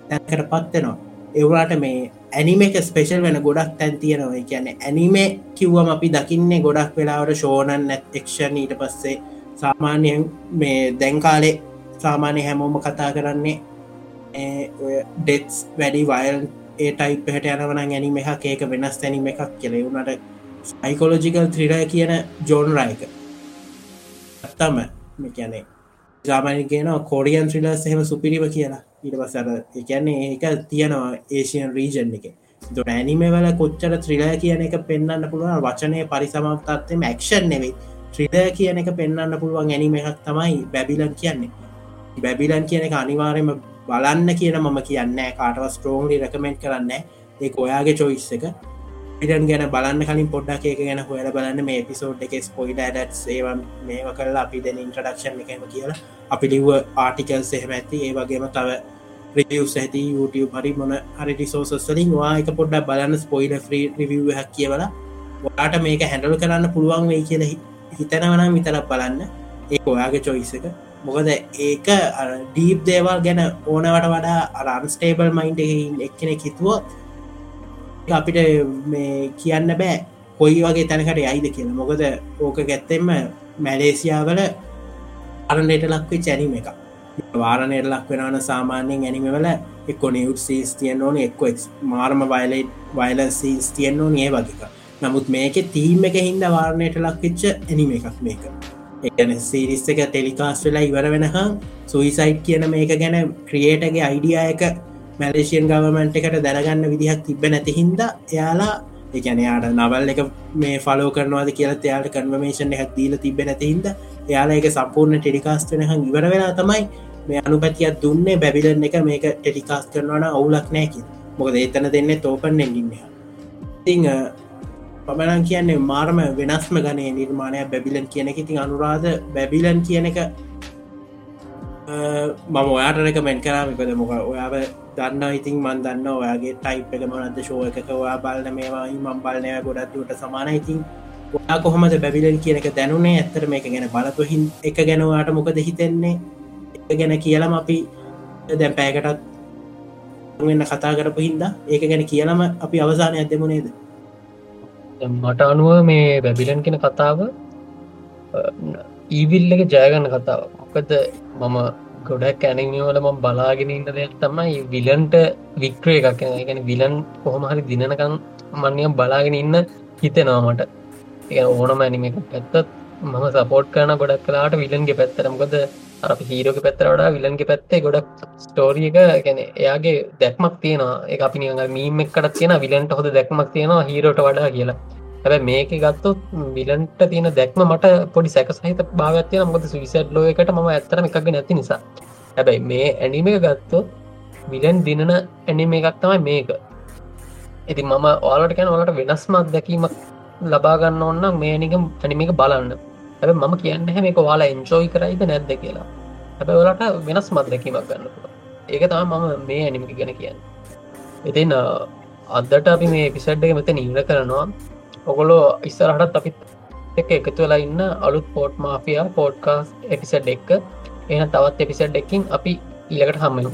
තැන්කට පත්වෙනවා එවුලාට මේ ඇනිම එක ස්පේෂල් වෙන ගොඩක් තැන් තියෙනවා. කියන්නේ ඇනිමේ කිව්වම අපි දකින්නේ ගොඩක් වෙලාවට ෂෝනන් නැත් එක්ෂන් ඊට පස්සේ සාමාන්‍යයෙන් මේ දැන්කාලේ සාමාන්‍ය හැමෝම කතා කරන්නේ ඩෙත්ස් වැඩි වයිල් ඒ ටයිප් හට යනවන ගැනීම එකක් ඒක වෙනස් තැනීම එකක් කෙලෙවුනට සයිකෝලෝජිකල් ත්‍රිඩ කියන ජෝන්රයක ඇත්තම කියනේ ජාමනි කියන කෝඩියන් ත්‍රිලස් එහෙම සුපිරිව කියලා. ඊට පසර එකන්නේ ඒක තියෙනවා ඒසියන් රීජන් එක. දොට ඇනිම වල කොච්චර ත්‍රිලය කියන එක පෙන්න්න පුළුවන් වචනය පරිසමත්තත්ම ක්ෂන් නෙවෙයි. ත්‍රිඩ කියන එක පෙන්න්න පුළුවන් ඇනිම එකක් තමයි බැබිලන් කියන්නේ. බැබිලන් කියන එක අනිවාරයම බලන්න කියන මම කියන්න කාටව ස්ට්‍රෝන්ලි රකමෙන්ට් කරන්න ඒ ඔයාගේ චොයිස් එක. ඉටන් ගැන බලන්න කලින් පොඩ්ඩක් එක ගැන හොල බලන්න. මේ පිසෝඩ් එක ස්පොයිඩ ඩත් ඒව මේව කරලා අපි දෙන ඉන්ට්‍රඩක්ෂන් එකම කියලා. අපි ලිව්ව ආටිකල් සෙහම ඇති. ඒ වගේම තව රිියස් ඇති YouTube හරි මොන හරි රිසෝසස්ලින් වායක පොඩ්ඩක් බලන්න ස්පොයිඩ ්‍රී රිවිව් හ කියවලා වාට මේක හැඩල් කරන්න පුළුවන් වෙයි කියල හිතනවනම් විතරක් බලන්න. ඒ ඔයාගේ චොයිස එක. මොකද ඒක ඩීප් දේවල් ගැන ඕනවට වඩා අරන්ස්ටේබල් මයින්ඩ එක්කෙනෙ හිතුවොත් අපිට මේ කියන්න බෑ. කොයි වගේ තැනකට යයිද කියලා. මොකද ඕක ගැත්තෙම මැලේසියාවල අරනට ලක්වේ චැනීම එක වාරණයට ලක් වෙනවන සාමාන්‍යයෙන් ඇනිමවල එක්කො නිව් සීස් තියන්න ඕන එක්කො මාර්ම වයිලයිට් වයිල සීස් තියන්න ඕන ඒ වගේක නමුත් මේක තීම එක හින්ද වාරණයට ලක්වෙච්ච ඇනිම එකක් මේක. එකන සිරිස් එක ටෙලිකාස් වෙලා ඉවර වෙනහා සුයිසයිට් කියන මේක ගැන ක්‍රියේටගේ අයිඩිය එක මැලේෂයන් ගවමන්ට එකට දැනගන්න විදිහක් තිබ නැති හින්ද එයාලා එකනයාට නවල් එක මේ ෆලෝ කරනවාද කියලත් එයාට කන්වමේෂන් එකක් දීල තිබෙන තිහින්ද එයාලා එක සම්පූර්ණ ටෙලිකාස් වෙනහ ඉවර වෙලා තමයි මේ අනුපතියක් දුන්නේ බැබිලන් එක මේක ටෙලිකාස් කරනවන ඔවුලක් නෑකි මොකද එතන දෙන්න තෝපන් එගින්න ති පමණන් කියන්නේ මාර්ම වෙනස්ම ගනේ නිර්මාණය බැබිලන් කියන එක. ඉතින් අනුරාධ බැබිලන් කියන එක මම ඔයාට රෙකමෙන්ට් කරමිකද මොක ඔයාව දන්න ඉතින් මන් දන්න ඔයාගේ ටයිප් එක මනද ශෝය එකක ඔයා බලන මේවායි මම් බලනය ගොඩත්තුට සමාන ඉතින් ඔයා කොහොමද බැබිලන් කියන එක දැනුනේ? ඇත්තර මේක ගැන බලතුහින් එක ගැනවාට මොකද හිතෙන්නේ? එක ගැන කියලම අපි දැන් පෑකටත් වෙන්න කතා කරපු හින්දා ඒක ගැන කියලම අපි අවසානය ඇදමුණේද මට අනුව මේ බැබිලන් කෙන කතාව ඊවිල් එක ජයගන්න කතාව මොකද මම ගොඩක් කැනවල ම බලාගෙන ඉන්න දෙයක් තමයි විලන්ට වික්‍රය එකක් ගැන විලන් කොහොමහරි දිනනකම් මන්නියම් බලාගෙන ඉන්න හිතෙනවාමට ඒ ඕනම ඇනිම එක පැත්තත් මම සපෝට් කරන ගොඩක් කලාට විලන්ගේ පැත්තරමකද අ හීරෝක පැත්තරට විලන්ගේ පැත්තේ ගොඩක් ස්ටෝරිය එක ගැන එයාගේ දැක්මක් තියෙනවා. එක අපි නිග මීම එකට තියෙන විලන්ට හොද දැක්මක් තියෙනවා හීරෝට වඩා කියලා. හැබ මේක ගත්තොත් විලන්ට තියෙන දැක්ම මට පොඩි සැක සහිත භාවත්වය මොද විසට් ලෝ එකට ම ඇතරම එකක් නැති නිසා. හැබැයි මේ ඇනිම එක ගත්තොත් විලන් දිනන ඇනිම එකක් තමයි මේක. ඉති මම ඕලට කැන ඔලට වෙනස්මත් දැකීමක් ලබාගන්න ඔන්න මේ නිකම් ඇනිමික බලන්න. හැබ මම කියන්න හැම එක වාලා එන්ජෝයි කරයිද නැද්ද කියලා. හැබ ඔලට වෙනස් මත් දැකීමක් ගන්න ඒක තම මම මේ ඇනිමික ගැන කියන්න. ඉතින් අදට අපි මේ පිසට්ක මෙත නිවල කරනවා. ඔගොලෝ ඉස්සරහටත් අපිත් එක එකතු වෙලා ඉන්න අලුත් පෝට් මාෆියා පෝඩ්කාස් එපිසඩ් එක්ක එන තවත් එපිසඩ් එකින් අපි ඉලකට හම්මයු